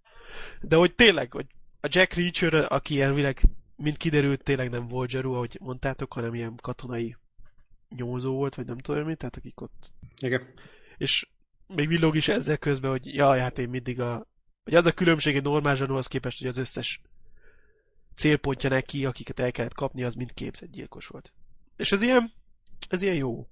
De hogy tényleg, hogy a Jack Reacher, aki elvileg, mint kiderült, tényleg nem volt Jeru, ahogy mondtátok, hanem ilyen katonai nyomozó volt, vagy nem tudom mi, tehát akik ott Igen. és még villog is ezzel közben, hogy jaj, hát én mindig a... Hogy az a különbség egy normál zsanóhoz képest, hogy az összes célpontja neki, akiket el kellett kapni, az mind képzett gyilkos volt. És ez ilyen, ez ilyen jó.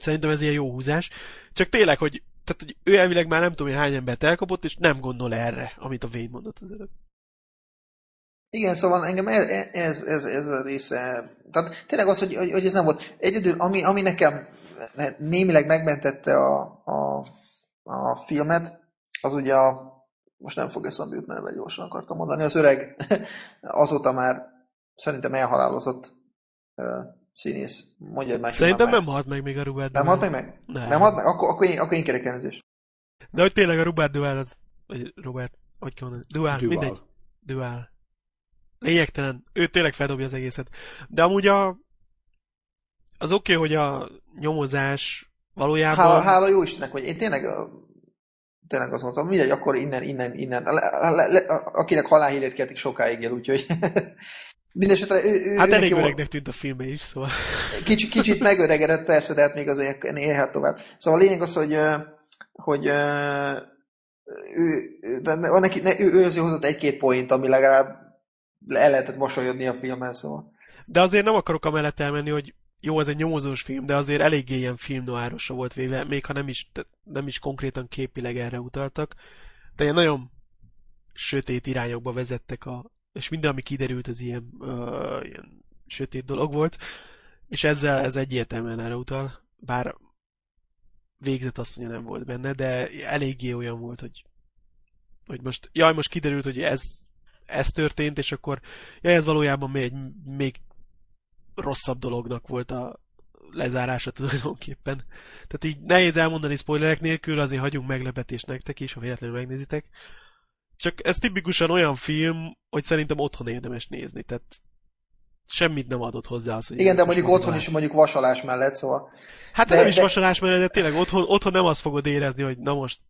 Szerintem ez ilyen jó húzás. Csak tényleg, hogy, tehát, hogy ő elvileg már nem tudom, hogy hány embert elkapott, és nem gondol erre, amit a Wayne mondott az előbb. Igen, szóval engem ez, ez, ez, ez a része, tehát tényleg az, hogy, hogy, hogy ez nem volt. Egyedül, ami, ami nekem némileg megmentette a, a, a filmet, az ugye a, most nem fog eszembe jutni, neve gyorsan akartam mondani, az öreg azóta már szerintem elhalálozott uh, színész. Mondja egy másik Szerintem nem halt meg még a Robert Nem halt meg meg? Nem. Nem halt meg? Akkor, akkor én, akkor én kérek elnézést. De hogy tényleg a Robert Duval az... Vagy Robert, hogy kell mondani? Duval, Duval. mindegy. Dual. Lényegtelen. Ő tényleg feldobja az egészet. De amúgy a... Az oké, okay, hogy a nyomozás valójában... Hála, hála jó Istennek, hogy én tényleg ö, tényleg azt mondtam, mindegy, akkor innen, innen, innen. Le, le, le, akinek halálhírét keltik sokáig él, úgyhogy Mindenesetre ő, ő, hát ő elég neki öregnek tűnt a filmbe is, szóval... Kicsit, kicsit megöregedett persze, de hát még azért élhet tovább. Szóval a lényeg az, hogy, hogy ő, de ne- neki, ne, ő, ő azért hozott egy-két point, ami legalább el lehetett mosolyodni a filmen, szóval. De azért nem akarok amellett elmenni, hogy jó, ez egy nyomozós film, de azért eléggé ilyen filmnoárosra volt véve, még ha nem is, nem is konkrétan képileg erre utaltak. De ilyen nagyon sötét irányokba vezettek a, és minden, ami kiderült, az ilyen, uh, ilyen sötét dolog volt, és ezzel ez egyértelműen erre utal, bár végzett asszonya nem volt benne, de eléggé olyan volt, hogy, hogy most, jaj, most kiderült, hogy ez, ez történt, és akkor, jaj, ez valójában még, még rosszabb dolognak volt a lezárása tulajdonképpen. Tehát így nehéz elmondani spoilerek nélkül, azért hagyunk meglepetést nektek is, ha véletlenül megnézitek. Csak ez tipikusan olyan film, hogy szerintem otthon érdemes nézni, tehát semmit nem adott hozzá az, hogy Igen, de mondjuk otthon is mondjuk vasalás mellett, szóval. Hát De- de, nem is de- vasalás mellett, de tényleg otthon, otthon nem azt fogod érezni, hogy na most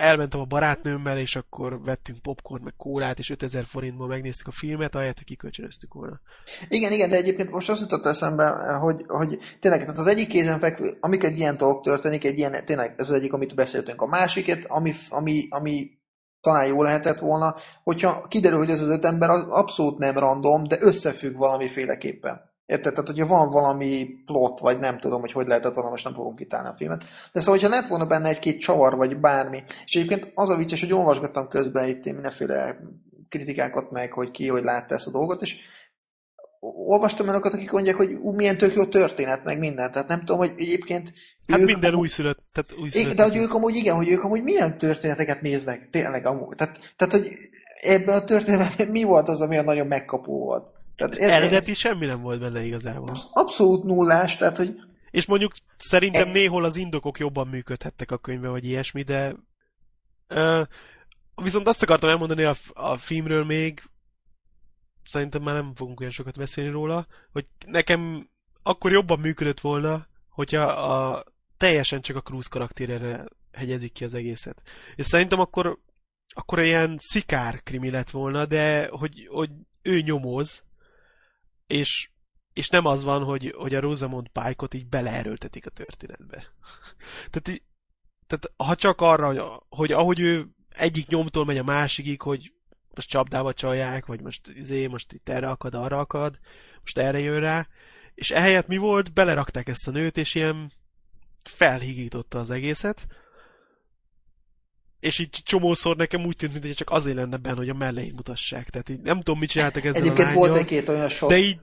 elmentem a barátnőmmel, és akkor vettünk popcorn, meg kólát, és 5000 forintból megnéztük a filmet, ahelyett, hogy kikölcsönöztük volna. Igen, igen, de egyébként most azt jutott eszembe, hogy, hogy tényleg, tehát az egyik kézenfekvő, amik egy ilyen dolog történik, egy ilyen, tényleg ez az egyik, amit beszéltünk. A másiket, ami, ami, ami talán jó lehetett volna, hogyha kiderül, hogy ez az öt ember az abszolút nem random, de összefügg valamiféleképpen. Érted? Tehát, hogyha van valami plot, vagy nem tudom, hogy hogy lehetett volna, most nem fogom kitálni a filmet. De szóval, hogyha lett volna benne egy-két csavar, vagy bármi, és egyébként az a vicces, hogy olvasgattam közben itt mindenféle kritikákat meg, hogy ki, hogy látta ezt a dolgot, és olvastam olyanokat, akik mondják, hogy ú, milyen tök jó történet, meg minden. Tehát nem tudom, hogy egyébként Hát ők minden amúgy- újszülött, tehát újszülött. de hogy ők amúgy igen, hogy ők amúgy milyen történeteket néznek, tényleg amúgy. Tehát, tehát hogy ebben a történetben mi volt az, ami a nagyon megkapó volt? Tehát ez, Eredeti semmi nem volt benne igazából. Abszolút nullás, tehát hogy És mondjuk szerintem E- néhol az indokok jobban működhettek a könyvben, vagy ilyesmi, de ö, viszont azt akartam elmondani a, a filmről még, szerintem már nem fogunk olyan sokat beszélni róla, hogy nekem akkor jobban működött volna, hogyha a, teljesen csak a Cruz karakterére hegyezik ki az egészet. És szerintem akkor, akkor ilyen szikár krimi lett volna, de hogy, hogy ő nyomoz, és, és nem az van, hogy, hogy a Rosamund Pike-ot így beleerőltetik a történetbe. tehát, így, tehát ha csak arra, hogy, hogy ahogy ő egyik nyomtól megy a másikig, hogy most csapdába csalják, vagy most izé, most itt erre akad, arra akad, most erre jön rá, és ehelyett mi volt? Belerakták ezt a nőt, és ilyen felhigította az egészet, és így csomószor nekem úgy tűnt, mintha csak azért lenne benne, hogy a mellein mutassák. Tehát így nem tudom, mit csináltak ezzel egyébként a volt lányjal, egy-két olyan sor. de így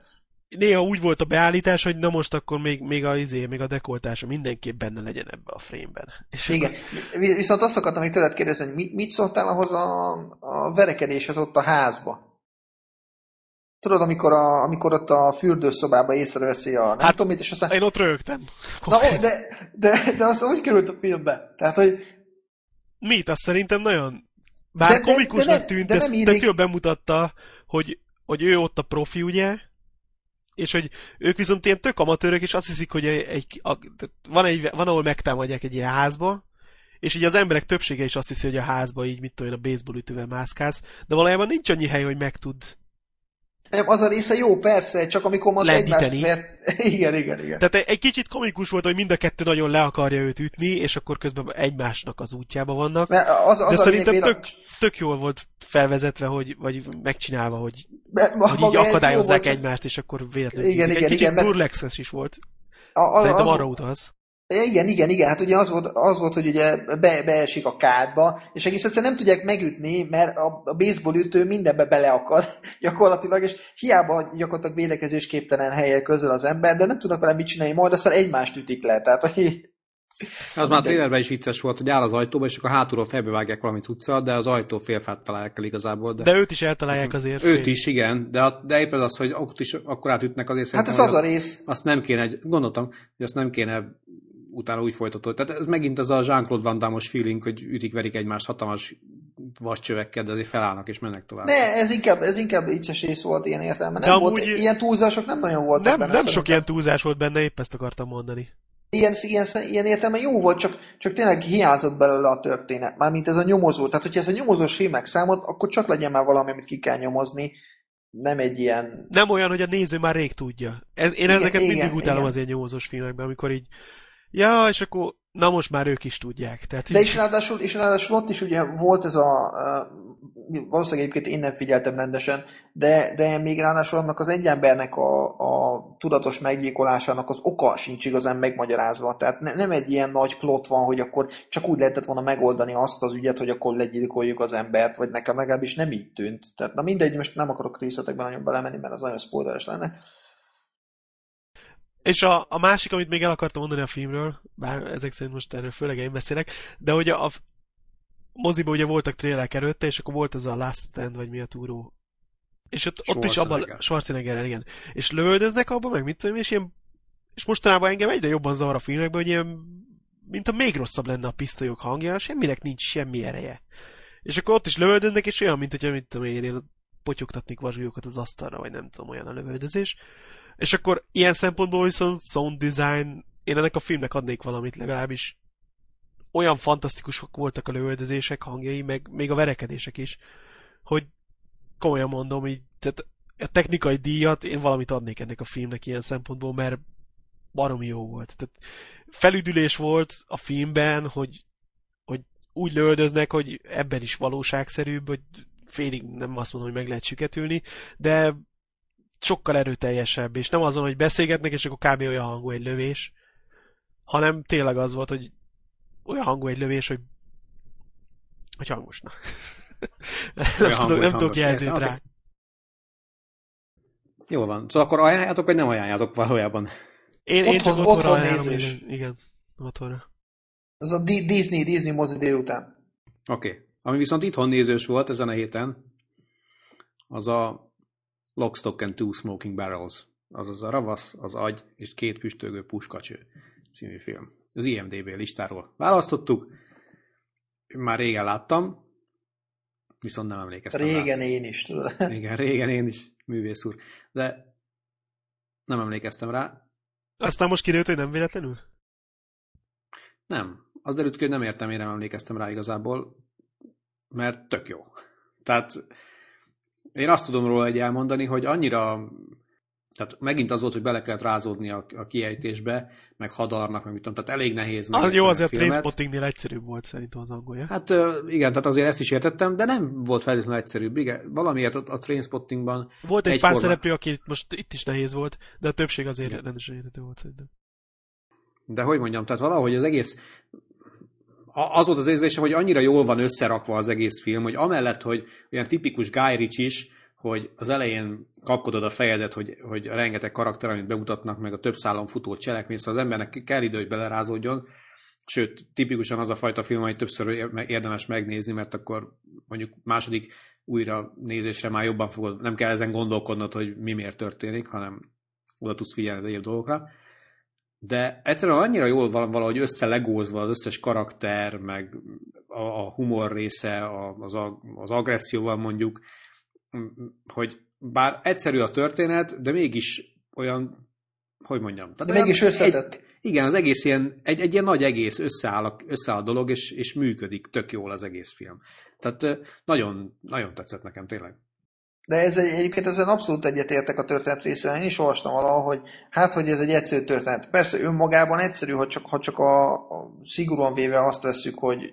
néha úgy volt a beállítás, hogy na most akkor még, még a izé, még a dekoltása mindenképp benne legyen ebbe a frame-ben. És Igen. Vi- Viszont azt akartam még tőled kérdezni, hogy mi- mit szóltál ahhoz a, a verekedéshez ott a házba? Tudod, amikor, a, amikor ott a fürdőszobába észreveszi a nem Hát, tudom mit, és aztán... Én ott rögtem. Na, de, de, de az úgy került a filmbe. Tehát, hogy Mit? Azt szerintem nagyon... Bár De- de- komikusnak de nem- tűnt, de ezt nem tök jól bemutatta, hogy, hogy ő ott a profi, ugye? És hogy ők viszont ilyen tök amatőrök, és azt hiszik, hogy egy, egy, a, van, egy, van, ahol megtámadják egy ilyen házba, és így az emberek többsége is azt hiszi, hogy a házba így, mit tudom én, a baseball ütővel mászkálsz, de valójában nincs annyi hely, hogy meg tud nem, az a része jó, persze, csak amikor mondta egymást vert... Igen, igen, igen. Tehát egy- kicsit komikus volt, hogy mind a kettő nagyon le akarja őt ütni, és akkor közben egymásnak az útjába vannak. Mert az, az De szerintem lényeg, tök, tök jól volt felvezetve, hogy, vagy megcsinálva, hogy, Be- hogy így akadályozzák volt, egymást, és akkor véletlenül Igen, igen, Egy kicsit igen, mert- is volt. A, a, Szerintem az, arra utalsz. Igen, igen, igen. Hát ugye az volt, az volt hogy ugye be, beesik a kádba, és egész egyszerűen nem tudják megütni, mert a, a baseball ütő mindenbe beleakad gyakorlatilag, és hiába gyakorlatilag védekezésképtelen helyen közül az ember, de nem tudnak vele mit csinálni, majd aztán egymást ütik le. Tehát, hogy Az már a trailerben is vicces volt, hogy áll az ajtóba, és akkor hátulról felbevágják valami cuccal, de az ajtó félfát találják el igazából. De, De őt is eltalálják azért. őt is, igen, de, a- de éppen az, hogy ott is akkor átütnek azért hát ez az a rész. azt nem kéne, gondoltam, hogy azt nem kéne utána úgy folytatod. Tehát ez megint az a Jean-Claude Van Damme-os feeling, hogy ütik-verik egymást hatalmas vascsövekkel, de azért felállnak és mennek tovább. Ne, ez inkább, ez inkább vicces rész volt ilyen értelemben. De Nem volt, amúgy- ilyen túlzások nem nagyon voltak Nem, benne. nem sok szerintem. ilyen túlzás volt benne, épp ezt akartam mondani. ilyen, ilyen, ilyen értelme jó volt, csak, csak tényleg hiányzott belőle a történet. Mármint ez a nyomozó. Tehát, hogyha ez a nyomozós filmek számot, akkor csak legyen már valami, amit ki kell nyomozni. Nem egy ilyen... Nem olyan, hogy a néző már rég tudja. Ez, én Igen, ezeket igen, mindig utálom igen. az ilyen nyomozós filmekben, amikor így ja, és akkor na most már ők is tudják. Tehát De és ráadásul, és ráadásul ott is ugye volt ez a... Uh, valószínűleg egyébként én nem figyeltem rendesen, de, de még ráadásul annak az egy embernek a, a tudatos meggyilkolásának az oka sincs igazán megmagyarázva. Tehát ne, nem egy ilyen nagy plot van, hogy akkor csak úgy lehetett volna megoldani azt az ügyet, hogy akkor legyilkoljuk az embert, vagy nekem legalábbis nem így tűnt. Tehát na mindegy, most nem akarok részletekben nagyon belemenni, mert az nagyon spoileres lenne. És a, a másik, amit még el akartam mondani a filmről, bár ezek szerint most erről főleg én beszélek, de hogy a, a moziban ugye voltak trélek előtte, és akkor volt ez a Last Stand, vagy mi a túró. És ott, ott is abban, Schwarzenegger. Schwarzeneggerrel, igen. És lövöldöznek abban, meg mit tudom, és ilyen, és mostanában engem egyre jobban zavar a filmekben, hogy ilyen, mint a még rosszabb lenne a pisztolyok hangja, semminek nincs semmi ereje. És akkor ott is lövöldöznek, és olyan, mint hogyha, mit tudom én, én potyogtatnék vasgolyokat az asztalra, vagy nem tudom, olyan a lövöldözés. És akkor ilyen szempontból viszont sound design, én ennek a filmnek adnék valamit legalábbis. Olyan fantasztikusok voltak a lövöldözések, hangjai, meg még a verekedések is, hogy komolyan mondom, így, tehát a technikai díjat én valamit adnék ennek a filmnek ilyen szempontból, mert baromi jó volt. Tehát felüdülés volt a filmben, hogy, hogy úgy lövöldöznek, hogy ebben is valóságszerűbb, hogy félig nem azt mondom, hogy meg lehet süketülni, de sokkal erőteljesebb, és nem azon, hogy beszélgetnek, és akkor kb. olyan hangú egy lövés, hanem tényleg az volt, hogy olyan hangú egy lövés, hogy hogy hangos, na. nem Olyan tudok, hangú, nem hogy tudok hangos, jelzőt értem, rá. Jól van. Szóval akkor ajánljátok, vagy nem ajánljátok valójában? Én, én csak Otthon- otthonra otthon ajánlom, nézés. igen. igen. otthonra. Ez a Di- Disney, Disney mozi délután. Oké. Okay. Ami viszont itthon nézős volt ezen a héten, az a Lock, Stock and Two Smoking Barrels. Azaz a Ravasz, az Agy és két füstölgő puskacső című film. Az IMDB listáról választottuk. Már régen láttam, viszont nem emlékeztem Régen én is, tudod. rá. Igen, régen én is, művész úr. De nem emlékeztem rá. Aztán most kiderült, hogy nem véletlenül? Nem. Az derült ki, hogy nem értem, én nem emlékeztem rá igazából, mert tök jó. Tehát én azt tudom róla egy elmondani, hogy annyira tehát megint az volt, hogy bele kellett rázódni a, a kiejtésbe, meg hadarnak, meg mit tudom, tehát elég nehéz. Megérteni jó, a azért. Trainspottingnél egyszerűbb volt szerintem az angolja. Hát igen, tehát azért ezt is értettem, de nem volt feltétlenül egyszerűbb. Igen, valamiért ott a Trainspottingban Volt egy egyforma- pár szereplő, aki most itt is nehéz volt, de a többség azért rendesen értető volt szerintem. De hogy mondjam, tehát valahogy az egész a- az volt az érzésem, hogy annyira jól van összerakva az egész film, hogy amellett, hogy olyan tipikus Guy Ritchie is, hogy az elején kapkodod a fejedet, hogy, hogy rengeteg karakter, amit bemutatnak, meg a több szálon futó cselekmény, szóval az embernek kell idő, hogy belerázódjon, sőt, tipikusan az a fajta film, amit többször ér- érdemes megnézni, mert akkor mondjuk második újra nézésre már jobban fogod, nem kell ezen gondolkodnod, hogy mi miért történik, hanem oda tudsz figyelni az egyéb dolgokra de egyszerűen annyira jól van valahogy összelegózva az összes karakter, meg a, a humor része, a, az, a, az agresszióval mondjuk, hogy bár egyszerű a történet, de mégis olyan, hogy mondjam. De olyan mégis összetett. Egy, igen, az egész ilyen, egy, egy ilyen nagy egész összeáll a, összeáll a dolog, és, és működik tök jól az egész film. Tehát nagyon, nagyon tetszett nekem tényleg. De ez egy, egyébként ezen abszolút egyetértek a történet részével. Én is olvastam valahol, hogy hát, hogy ez egy egyszerű történet. Persze önmagában egyszerű, ha csak, ha csak a, a szigorúan véve azt veszük, hogy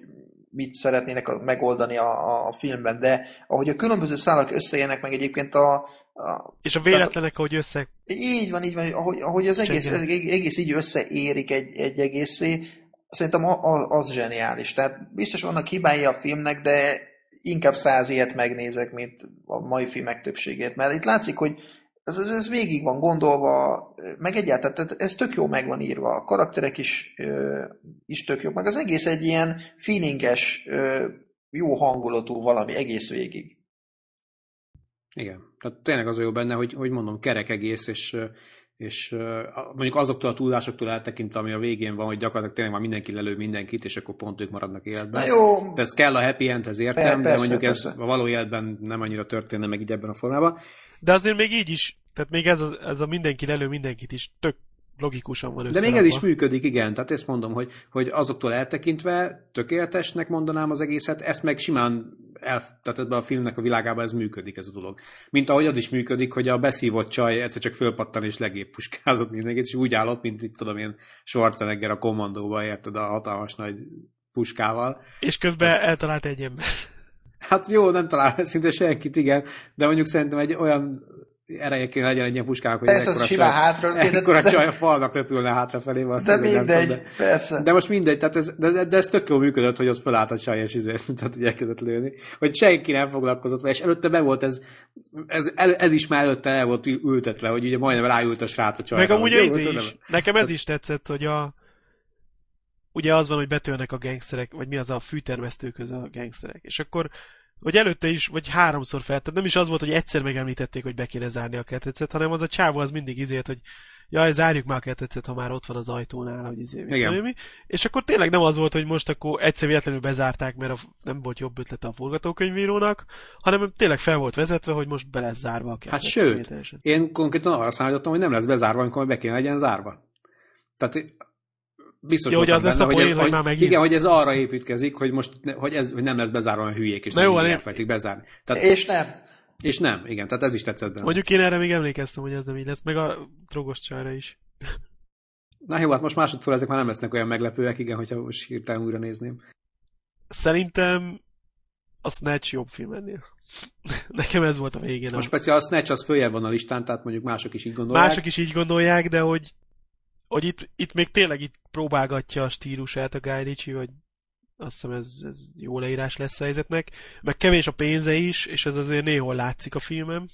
mit szeretnének megoldani a, a filmben, de ahogy a különböző szálak összejönnek, meg egyébként a, a És a véletlenek, ahogy össze... így van, így van, ahogy, ahogy az egész, egész, így összeérik egy, egy egészé, szerintem a- a- az zseniális. Tehát biztos vannak hibái a filmnek, de inkább száz ilyet megnézek, mint a mai filmek többségét. Mert itt látszik, hogy ez, ez, ez végig van gondolva, meg egyáltalán tehát ez tök jó meg van írva. A karakterek is, ö, is tök jók, meg az egész egy ilyen feelinges, ö, jó hangulatú valami egész végig. Igen. Tehát tényleg az a jó benne, hogy, hogy mondom, kerek egész, és, és mondjuk azoktól a túlásoktól eltekintve, ami a végén van, hogy gyakorlatilag tényleg már mindenki lelő mindenkit, és akkor pont ők maradnak életben. Na jó, De ez kell a happy endhez értem, Per- de persze, mondjuk ez persze. a való életben nem annyira történne meg így ebben a formában. De azért még így is, tehát még ez a, ez a mindenki lelő mindenkit is tök logikusan van De még ez is működik, igen. Tehát ezt mondom, hogy, hogy azoktól eltekintve tökéletesnek mondanám az egészet, ezt meg simán el, tehát ebben a filmnek a világában ez működik, ez a dolog. Mint ahogy az is működik, hogy a beszívott csaj egyszer csak fölpattan és legép puskázott mindenkit, és úgy állott, mint itt tudom én Schwarzenegger a kommandóba, érted, a hatalmas nagy puskával. És közben eltalált egy ember. Hát jó, nem talál szinte senkit, igen, de mondjuk szerintem egy olyan ereje kéne legyen egy ilyen puskának, hogy Persze, ekkora csaj, hátra ekkora de- csaj a falnak repülne hátrafelé. de nem mindegy, tudom, de- persze. de most mindegy, tehát ez, de, de, de ez tök jól működött, hogy ott felállt a csaj, és izért, tehát hogy elkezdett lőni. Hogy senki nem foglalkozott vele, és előtte be volt ez, ez, el, ez is már előtte el volt ültetve, hogy ugye majdnem ráült a srác a csajra. Meg amúgy tudom. is. Nekem ez is tetszett, hogy a ugye az van, hogy betörnek a gangsterek, vagy mi az a fűtermesztőköz a gangsterek. És akkor, hogy előtte is, vagy háromszor fel, tehát nem is az volt, hogy egyszer megemlítették, hogy be kéne zárni a ketrecet, hanem az a csávó az mindig izért, hogy jaj, zárjuk már a ketrecet, ha már ott van az ajtónál, hogy izé, Igen. mi. És akkor tényleg nem az volt, hogy most akkor egyszer véletlenül bezárták, mert a, nem volt jobb ötlete a forgatókönyvírónak, hanem tényleg fel volt vezetve, hogy most be lesz zárva a ketrec. Hát sőt. Én konkrétan arra számítottam, hogy nem lesz bezárva, amikor be kéne legyen zárva. Tehát biztos Ja, hogy az lesz benne, a hogy, ez, hogy már megint? igen, hogy ez arra építkezik, hogy most ne- hogy ez hogy nem lesz bezárva a hülyék, és Na nem jó, én- elfelejtik bezárni. Tehát, És nem. és nem, igen, tehát ez is tetszett benne. Mondjuk én erre még emlékeztem, hogy ez nem így lesz, meg a drogos csajra is. Na jó, hát most másodszor ezek már nem lesznek olyan meglepőek, igen, hogyha most hirtelen újra nézném. Szerintem a Snatch jobb film ennél. Nekem ez volt a végén. A A... speciál Snatch az följebb van a listán, tehát mondjuk mások is így gondolják. Mások is így gondolják, de hogy, hogy itt, itt még tényleg itt próbálgatja a stílusát a Guy Ritchie, hogy azt hiszem ez, ez jó leírás lesz a helyzetnek, meg kevés a pénze is, és ez azért néhol látszik a filmem.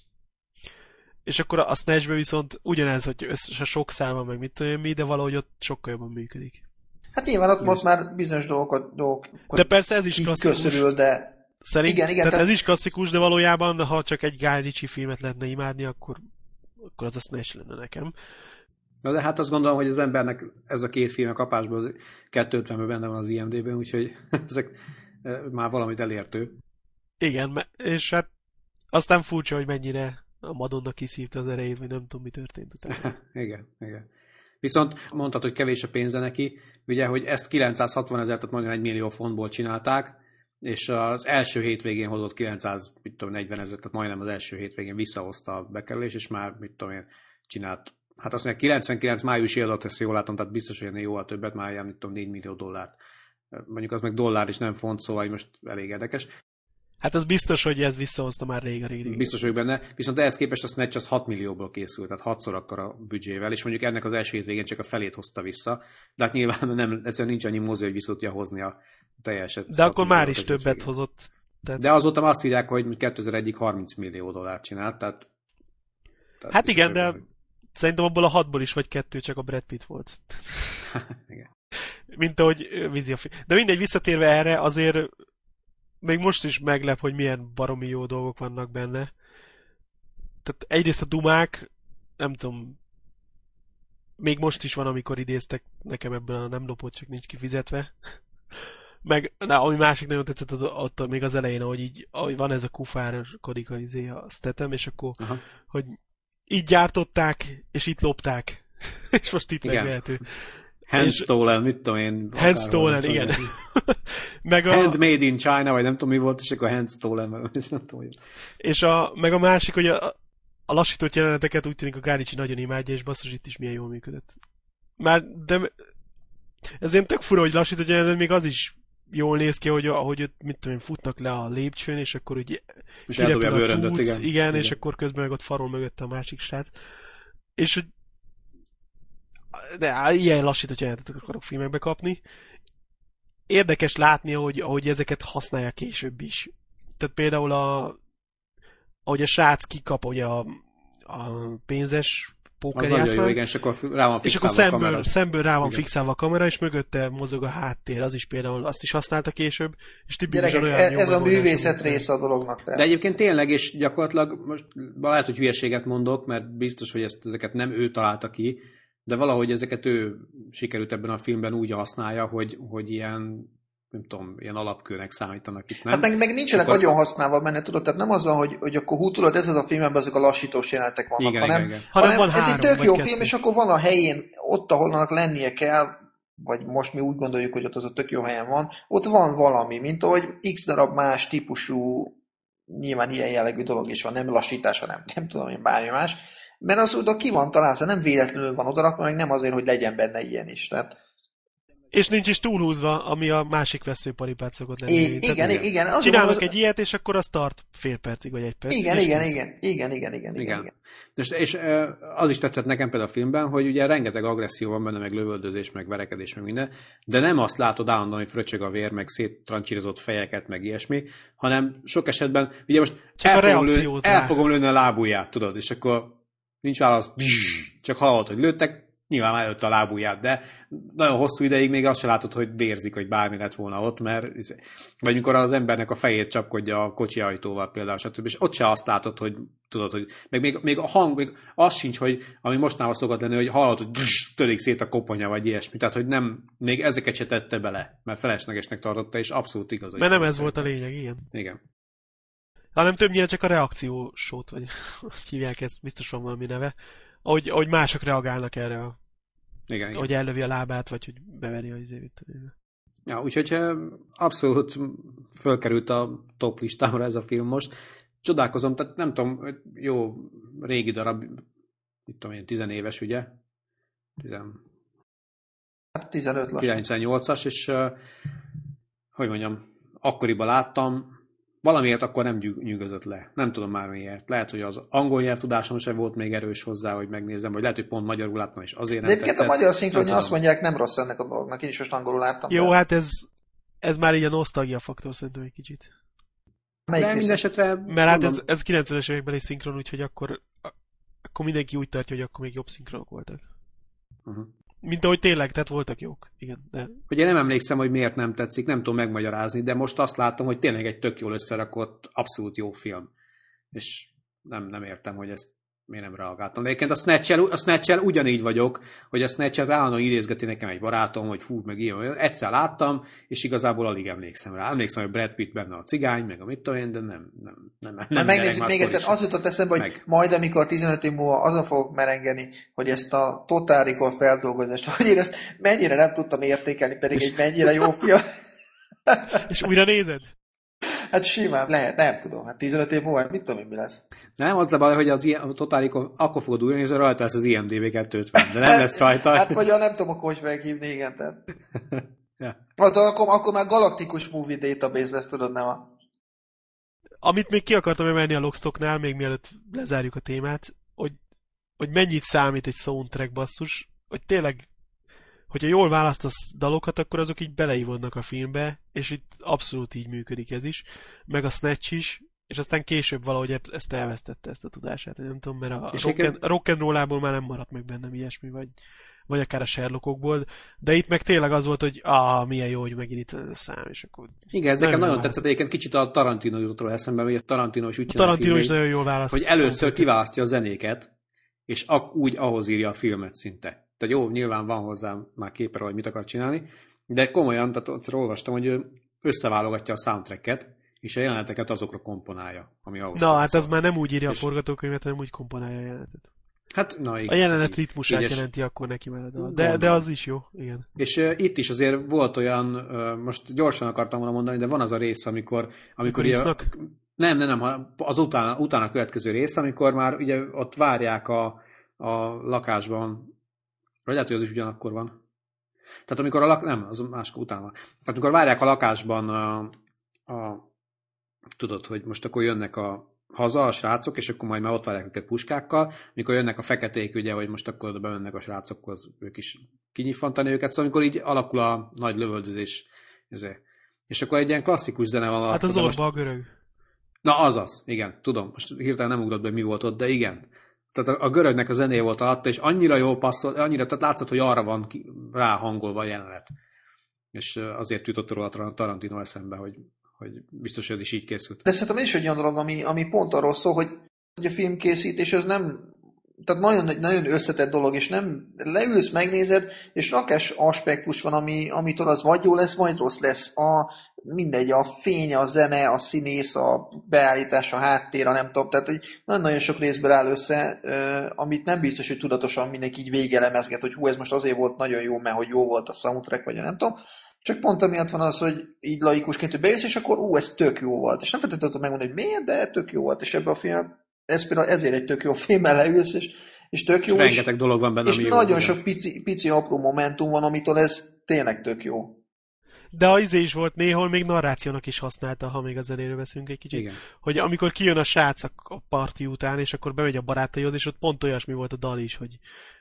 És akkor a Snatchben viszont ugyanez, hogy össze sok szál van, meg mit tudom én mi, de valahogy ott sokkal jobban működik. Hát nyilván ott, ott már bizonyos dolgokat, dolgokat De persze ez is klasszikus. köszörül, de Szerint, Igen, igen, tehát tehát- ez is klasszikus, de valójában, ha csak egy Guy Ritchie filmet lehetne imádni, akkor, akkor az a Snatch lenne nekem. Na de hát azt gondolom, hogy az embernek ez a két film a kapásból az 250-ben benne van az IMD-ben, úgyhogy ezek eh, már valamit elértő. Igen, és hát aztán furcsa, hogy mennyire a Madonna kiszívta az erejét, vagy nem tudom, mi történt utána. igen, igen. Viszont mondtad, hogy kevés a pénze neki, ugye, hogy ezt 960 ezer, tehát majdnem egy millió fontból csinálták, és az első hétvégén hozott 940 ezer, tehát majdnem az első hétvégén visszahozta a bekerülés, és már, mit tudom én, csinált, hát azt mondja, 99 májusi adat, ezt jól látom, tehát biztos, hogy ennél jóval többet, már ilyen, mit tudom, 4 millió dollárt. Mondjuk az meg dollár és nem font, szóval most elég érdekes. Hát az biztos, hogy ez visszahozta már rég a rég. Biztos vagyok benne, viszont ehhez képest a Snatch az 6 millióból készült, tehát hatszor akkor a büdzsével, és mondjuk ennek az első hétvégén csak a felét hozta vissza, de hát nyilván nem, egyszerűen nincs annyi mozi, hogy vissza tudja hozni a teljeset. De 6 akkor már is többet hétvégén. hozott. Tehát, De azóta azt írják, hogy 2001-ig 30 millió dollárt csinált, tehát... tehát Hát igen, de- Szerintem abból a hatból is vagy kettő csak a Brad Pitt volt. igen. Mint ahogy vízi a film. De mindegy, visszatérve erre, azért még most is meglep, hogy milyen baromi jó dolgok vannak benne. Tehát egyrészt a dumák, nem tudom, még most is van, amikor idéztek nekem ebből a nem lopott, csak nincs kifizetve. Meg, na, ami másik nagyon tetszett, az, ott még az elején, ahogy így, ahogy van ez a kufárkodik a, izé, a stetem, és akkor, Aha. hogy így gyártották, és itt lopták. és most itt Igen. megvehető. Hand És- stolen, mit tudom én. Hand akárhol, stolen, nem tudom, igen. meg a, Handmade in China, vagy nem tudom mi volt, és akkor hand stolen, vagy nem tudom, hogy... és a, meg a másik, hogy a, a lassított jeleneteket úgy tűnik a Gánicsi nagyon imádja, és basszus itt is milyen jól működött. Már, de ez ilyen tök fura, hogy lassított jelenet, még az is jól néz ki, hogy ahogy mit tudom én, futnak le a lépcsőn, és akkor úgy És kirepül a bőröndöt, cucc, igen. igen, és akkor közben meg ott farol mögötte a másik srác. És hogy de ilyen lassított jelenetet akarok filmekbe kapni. Érdekes látni, hogy, ahogy ezeket használják később is. Tehát például a ahogy a srác kikap ugye a, a pénzes Az nagyon jó, igen, és akkor rá van és akkor fixálva a szemből, kamera. szemből rá van Igen. fixálva a kamera, és mögötte mozog a háttér, az is például, azt is használta később, és tipikusan Gyerekek, olyan ez, jó ez a művészet része a dolognak. Tehát. De egyébként tényleg, és gyakorlatilag most lehet, hogy hülyeséget mondok, mert biztos, hogy ezt, ezeket nem ő találta ki, de valahogy ezeket ő sikerült ebben a filmben úgy használja, hogy, hogy ilyen, nem tudom, ilyen alapkőnek számítanak itt, nem? Hát meg, meg nincsenek Akkor- nagyon használva benne, tudod, tehát nem az van, hogy, hogy akkor hú, tudod, ez az a filmben azok a lassítós jelenetek vannak, igen, hanem, igen, igen. Hanem van ez egy tök jó kettő. film, és akkor van a helyén, ott, ahol annak lennie kell, vagy most mi úgy gondoljuk, hogy ott az a tök jó helyen van, ott van valami, mint ahogy x darab más típusú, nyilván ilyen jellegű dolog is van, nem lassítás, hanem nem tudom én, bármi más, mert az oda ki van találva, nem véletlenül van odarakva, meg nem azért, hogy legyen benne ilyen is. Tehát, És nincs is túlhúzva, ami a másik veszőparipát szokott lenni. I- Tehát igen, igen, azért Csinálnak mondom, egy ilyet, és akkor az tart fél percig, vagy egy percig. igen, igen, igen, igen, igen, igen, igen, Igen. igen. És, és az is tetszett nekem például a filmben, hogy ugye rengeteg agresszió van benne, meg lövöldözés, meg verekedés, meg minden, de nem azt látod állandóan, hogy fröcsög a vér, meg széttrancsírozott fejeket, meg ilyesmi, hanem sok esetben, ugye most Csak el, fogom lőni, el fogom lőni a lábujját, tudod, és akkor nincs válasz, csak hallod, hogy lőttek, nyilván már előtt a lábujját, de nagyon hosszú ideig még azt se látod, hogy vérzik, hogy bármi lett volna ott, mert vagy mikor az embernek a fejét csapkodja a kocsi ajtóval például, stb. És ott se azt látod, hogy tudod, hogy meg még, még a hang, még az sincs, hogy ami mostanában szokott lenni, hogy hallod, hogy törik szét a koponya, vagy ilyesmi. Tehát, hogy nem, még ezeket se tette bele, mert feleslegesnek tartotta, és abszolút igaz. Mert nem ez volt a lényeg, igen. Igen. Hanem többnyire csak a reakciósót, vagy hívják ezt, biztos van valami neve. Ahogy, ahogy mások reagálnak erre, a, Igen, igen. hogy ellövi a lábát, vagy hogy beveri a izévét. Ja, úgyhogy eh, abszolút fölkerült a top listámra ez a film most. Csodálkozom, tehát nem tudom, jó régi darab, mit tudom én, tizenéves, ugye? Tizen, Hát 15 lassan. 98-as, és eh, hogy mondjam, akkoriban láttam, valamiért akkor nem nyűgözött le. Nem tudom már miért. Lehet, hogy az angol nyelvtudásom sem volt még erős hozzá, hogy megnézzem, vagy lehet, hogy pont magyarul láttam, és azért De nem egyébként a magyar szinkronja azt mondják, nem rossz ennek a dolognak. Én is most angolul láttam. Jó, de hát ez, ez már így a nosztalgia faktor szerintem egy kicsit. melyik De viszont- minden esetre... Mert hát ez, ez 90-es évekbeli szinkron, úgyhogy akkor, akkor mindenki úgy tartja, hogy akkor még jobb szinkronok voltak. Uh-huh. Mint ahogy tényleg, tehát voltak jók. Igen, de... Hogy én nem emlékszem, hogy miért nem tetszik, nem tudom megmagyarázni, de most azt látom, hogy tényleg egy tök jól összerakott, abszolút jó film. És nem, nem értem, hogy ezt miért nem reagáltam. De egyébként a snatch a snatch ugyanígy vagyok, hogy a snatch állandóan idézgeti nekem egy barátom, hogy fú, meg ilyen. Egyszer láttam, és igazából alig emlékszem rá. Emlékszem, hogy Brad Pitt benne a cigány, meg a mit tudom én, de nem, nem, nem, nem, nem megnézzük még egyszer, az jutott eszembe, hogy meg. majd, amikor 15 év múlva azon fogok merengeni, hogy ezt a Total Recall feldolgozást, hogy én ezt mennyire nem tudtam értékelni, pedig egy mennyire jó film. és újra nézed? Hát simán, lehet, nem tudom. Hát 15 év múlva, mit tudom én, mi lesz. Nem, az a baj, hogy az ilyen, a totáliko akkor fogod újra nézni, rajta lesz az IMDB 250, de nem lesz rajta. hát vagy a nem tudom, akkor hogy meghívni, igen, tehát. ja. Hát, akkor, akkor már galaktikus movie database lesz, tudod, nem a... Amit még ki akartam emelni a Lockstocknál, még mielőtt lezárjuk a témát, hogy, hogy mennyit számít egy soundtrack basszus, hogy tényleg hogyha jól választasz dalokat, akkor azok így beleívódnak a filmbe, és itt abszolút így működik ez is, meg a Snatch is, és aztán később valahogy ezt elvesztette ezt a tudását, nem tudom, mert a rock, and, rock and roll már nem maradt meg bennem ilyesmi, vagy, vagy akár a Sherlockokból, de itt meg tényleg az volt, hogy ah, milyen jó, hogy megint itt a szám, és akkor... Igen, ez nekem nagyon tetszett, egyébként kicsit a Tarantino jutotról eszembe, hogy a Tarantino is úgy a Tarantino is nagyon jól választ. Hogy először kiválasztja a zenéket, és ak- úgy ahhoz írja a filmet szinte. Tehát jó, nyilván van hozzá már képe, hogy mit akar csinálni, de komolyan, tehát ott olvastam, hogy ő összeválogatja a soundtracket, és a jeleneteket azokra komponálja, ami ahhoz Na, hát ez már nem úgy írja és... a forgatókönyvet, hanem úgy komponálja a jelenetet. Hát, na igen. A jelenet ritmusát így, jelenti akkor neki már. De, de az is jó, igen. És uh, itt is azért volt olyan, uh, most gyorsan akartam volna mondani, de van az a rész, amikor... amikor ugye, nem, nem, nem, az utána, utána következő rész, amikor már ugye ott várják a, a lakásban vagy lehet, hogy az is ugyanakkor van. Tehát amikor a lak... Nem, az máskor utána van. Tehát amikor várják a lakásban a, a tudod, hogy most akkor jönnek a haza a srácok, és akkor majd már ott várják őket puskákkal, mikor jönnek a feketék, ugye, hogy most akkor bemennek a srácokhoz, ők is kinyifantani őket, szóval amikor így alakul a nagy lövöldözés, ezért. és akkor egy ilyen klasszikus zene van. Hát az orba a görög. Na, azaz, igen, tudom, most hirtelen nem ugrott be, mi volt ott, de igen. Tehát a, görögnek a zené volt alatta, és annyira jó passzol, annyira, tehát látszott, hogy arra van ki, ráhangolva a jelenet. És azért jutott róla a Tarantino eszembe, hogy, hogy biztos, hogy ez is így készült. De szerintem is egy olyan dolog, ami, ami pont arról szól, hogy, hogy a filmkészítés az nem tehát nagyon, nagyon összetett dolog, és nem leülsz, megnézed, és rakás aspektus van, ami, amitől az vagy jó lesz, vagy rossz lesz. A, mindegy, a fény, a zene, a színész, a beállítás, a háttér, a nem tudom, tehát hogy nagyon-nagyon sok részből áll össze, amit nem biztos, hogy tudatosan mindenki így végelemezget, hogy hú, ez most azért volt nagyon jó, mert hogy jó volt a soundtrack, vagy a nem tudom, csak pont amiatt van az, hogy így laikusként, hogy bejössz, és akkor ú, ez tök jó volt. És nem feltétlenül megmondani, hogy miért, de tök jó volt. És ebben a film ez például ezért egy tök jó filmmel leülsz, és, és tök jó. És rengeteg és, dolog van benne, És ami nagyon jó, sok pici, pici apró momentum van, amitől ez tényleg tök jó. De az izé is volt néhol, még narrációnak is használta, ha még a zenéről veszünk egy kicsit. Igen. Hogy amikor kijön a srác a parti után, és akkor bemegy a barátaihoz, és ott pont olyasmi volt a dal is, hogy,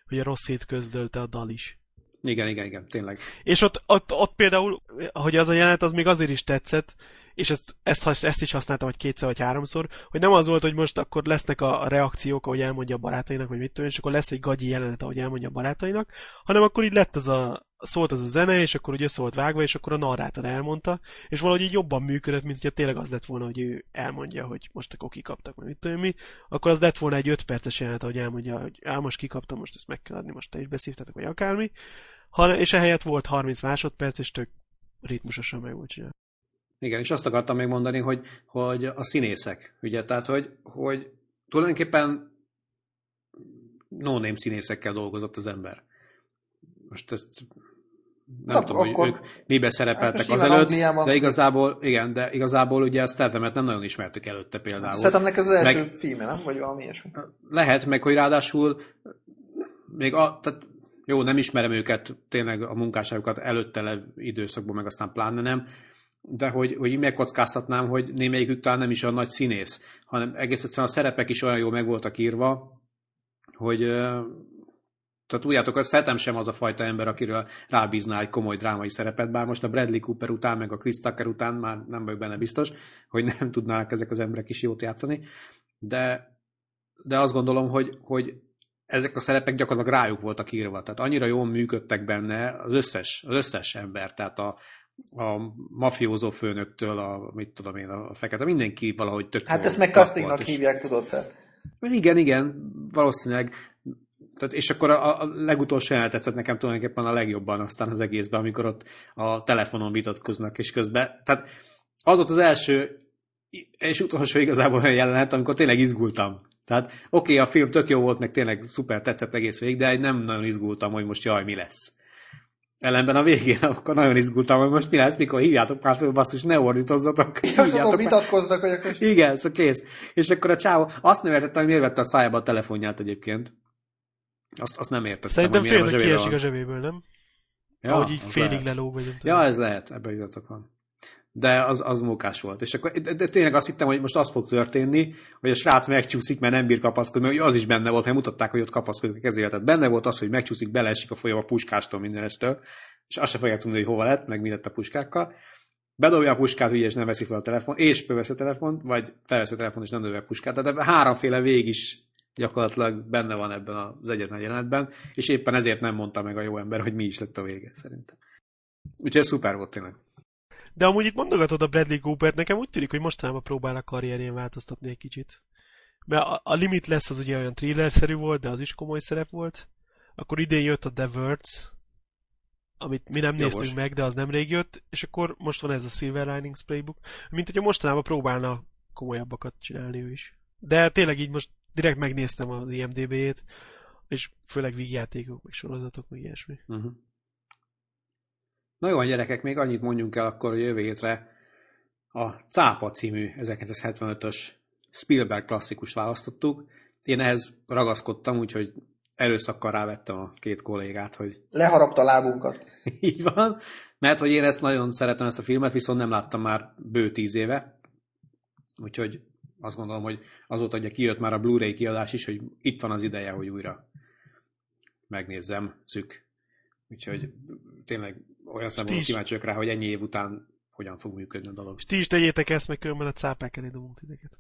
hogy a rossz hét közdölte a dal is. Igen, igen, igen, tényleg. És ott, ott, ott például, hogy az a jelenet, az még azért is tetszett, és ezt, ezt, ezt is használtam, vagy kétszer, vagy háromszor, hogy nem az volt, hogy most akkor lesznek a, reakciók, ahogy elmondja a barátainak, vagy mit tudom, és akkor lesz egy gagyi jelenet, ahogy elmondja a barátainak, hanem akkor így lett az a, szólt az a zene, és akkor ugye volt vágva, és akkor a narrátor elmondta, és valahogy így jobban működött, mint hogyha tényleg az lett volna, hogy ő elmondja, hogy most akkor kikaptak, vagy mit tudom mi, akkor az lett volna egy 5 perces jelenet, ahogy elmondja, hogy á, most kikaptam, most ezt meg kell adni, most te is beszívtatok, vagy akármi, hanem, és ehelyett volt 30 másodperc, és tök ritmusosan meg volt csinálva. Igen, és azt akartam még mondani, hogy, hogy a színészek, ugye, tehát, hogy, hogy tulajdonképpen no-name színészekkel dolgozott az ember. Most ezt nem Ak- tudom, akkor... hogy ők miben szerepeltek hát azelőtt, Angliában... de igazából, igen, de igazából ugye a Stathamet nem nagyon ismertük előtte például. Stathamnek az első meg, filme, nem? Vagy valami ilyesmi. Lehet, meg hogy ráadásul még a, tehát jó, nem ismerem őket, tényleg a munkásságokat előtte időszakban, meg aztán pláne nem, de hogy, hogy megkockáztatnám, hogy némelyikük talán nem is a nagy színész, hanem egész egyszerűen a szerepek is olyan jól meg voltak írva, hogy tehát tudjátok, az Fetem sem az a fajta ember, akiről rábízná egy komoly drámai szerepet, bár most a Bradley Cooper után, meg a Chris Tucker után már nem vagyok benne biztos, hogy nem tudnának ezek az emberek is jót játszani, de, de azt gondolom, hogy, hogy ezek a szerepek gyakorlatilag rájuk voltak írva, tehát annyira jól működtek benne az összes, az összes ember, tehát a, a mafiózó főnöktől, a, mit tudom én, a fekete, mindenki valahogy tök Hát ezt meg castingnak hívják, tudod te. Igen, igen, valószínűleg. Tehát, és akkor a, a legutolsó jelenet tetszett nekem tulajdonképpen a legjobban aztán az egészben, amikor ott a telefonon vitatkoznak, és közben, tehát az volt az első és utolsó igazából olyan jelenet, amikor tényleg izgultam. Tehát oké, okay, a film tök jó volt, meg tényleg szuper tetszett egész végig, de nem nagyon izgultam, hogy most jaj, mi lesz. Ellenben a végén akkor nagyon izgultam, hogy most mi lesz, mikor hívjátok már föl, basszus, ne ordítozzatok. És azon vitatkoznak, hogy akkor... Igen, szóval kész. És akkor a csávó, azt nem értettem, hogy miért vette a szájába a telefonját egyébként. Azt, azt nem értettem, Szerintem hogy a zsebébe kiesik a zsebéből, nem? Ja, Ahogy így félig lehet. lelóg, vagy nem tudom. Ja, ez lehet, ebben igazatok van. De az, az mókás volt. És akkor de, de tényleg azt hittem, hogy most az fog történni, hogy a srác megcsúszik, mert nem bír kapaszkodni, mert az is benne volt, mert mutatták, hogy ott kapaszkodik a kezével. Tehát benne volt az, hogy megcsúszik, beleesik a folyam a puskástól mindenestől, és azt se fogják tudni, hogy hova lett, meg mi lett a puskákkal. Bedobja a puskát, ugye, és nem veszi fel a telefon, és fölveszi a telefont, vagy felveszi a telefon, és nem dobja a puskát. Tehát háromféle vég is gyakorlatilag benne van ebben az egyetlen jelenetben, és éppen ezért nem mondta meg a jó ember, hogy mi is lett a vége, szerintem. Úgyhogy szuper volt tényleg. De amúgy itt mondogatod a Bradley Coopert, nekem úgy tűnik, hogy mostanában próbál a karrierjén változtatni egy kicsit. Mert a, a Limit lesz az ugye olyan thriller-szerű volt, de az is komoly szerep volt. Akkor idén jött a The Words, amit mi nem Jogos. néztünk meg, de az nemrég jött, és akkor most van ez a Silver Linings Playbook, mint hogyha mostanában próbálna komolyabbakat csinálni ő is. De tényleg így most direkt megnéztem az IMDB-jét, és főleg vígjátékok, meg sorozatok, meg ilyesmi. Uh-huh. Na jó, gyerekek, még annyit mondjunk el akkor, hogy jövő hétre a Cápa című 1975-ös Spielberg klasszikust választottuk. Én ehhez ragaszkodtam, úgyhogy erőszakkal rávettem a két kollégát, hogy Leharapta a lábunkat. így van, mert hogy én ezt nagyon szeretem ezt a filmet, viszont nem láttam már bő tíz éve, úgyhogy azt gondolom, hogy azóta ugye kijött már a Blu-ray kiadás is, hogy itt van az ideje, hogy újra megnézzem szük. Úgyhogy tényleg olyan szempontból is. kíváncsi vagyok rá, hogy ennyi év után hogyan fog működni a dolog. És ti is tegyétek ezt, meg különben a cápák elé dobunk titeket.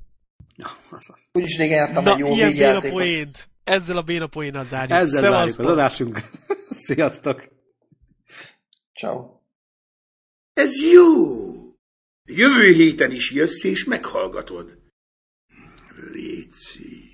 Ja, az az. Úgyis régen jártam Na, egy jó ilyen béna poént. Ezzel a béna poénnal zárjuk. Ezzel zárjuk az Szevasztok! adásunkat. Sziasztok! Ciao. Ez jó! Jövő héten is jössz és meghallgatod. Léci.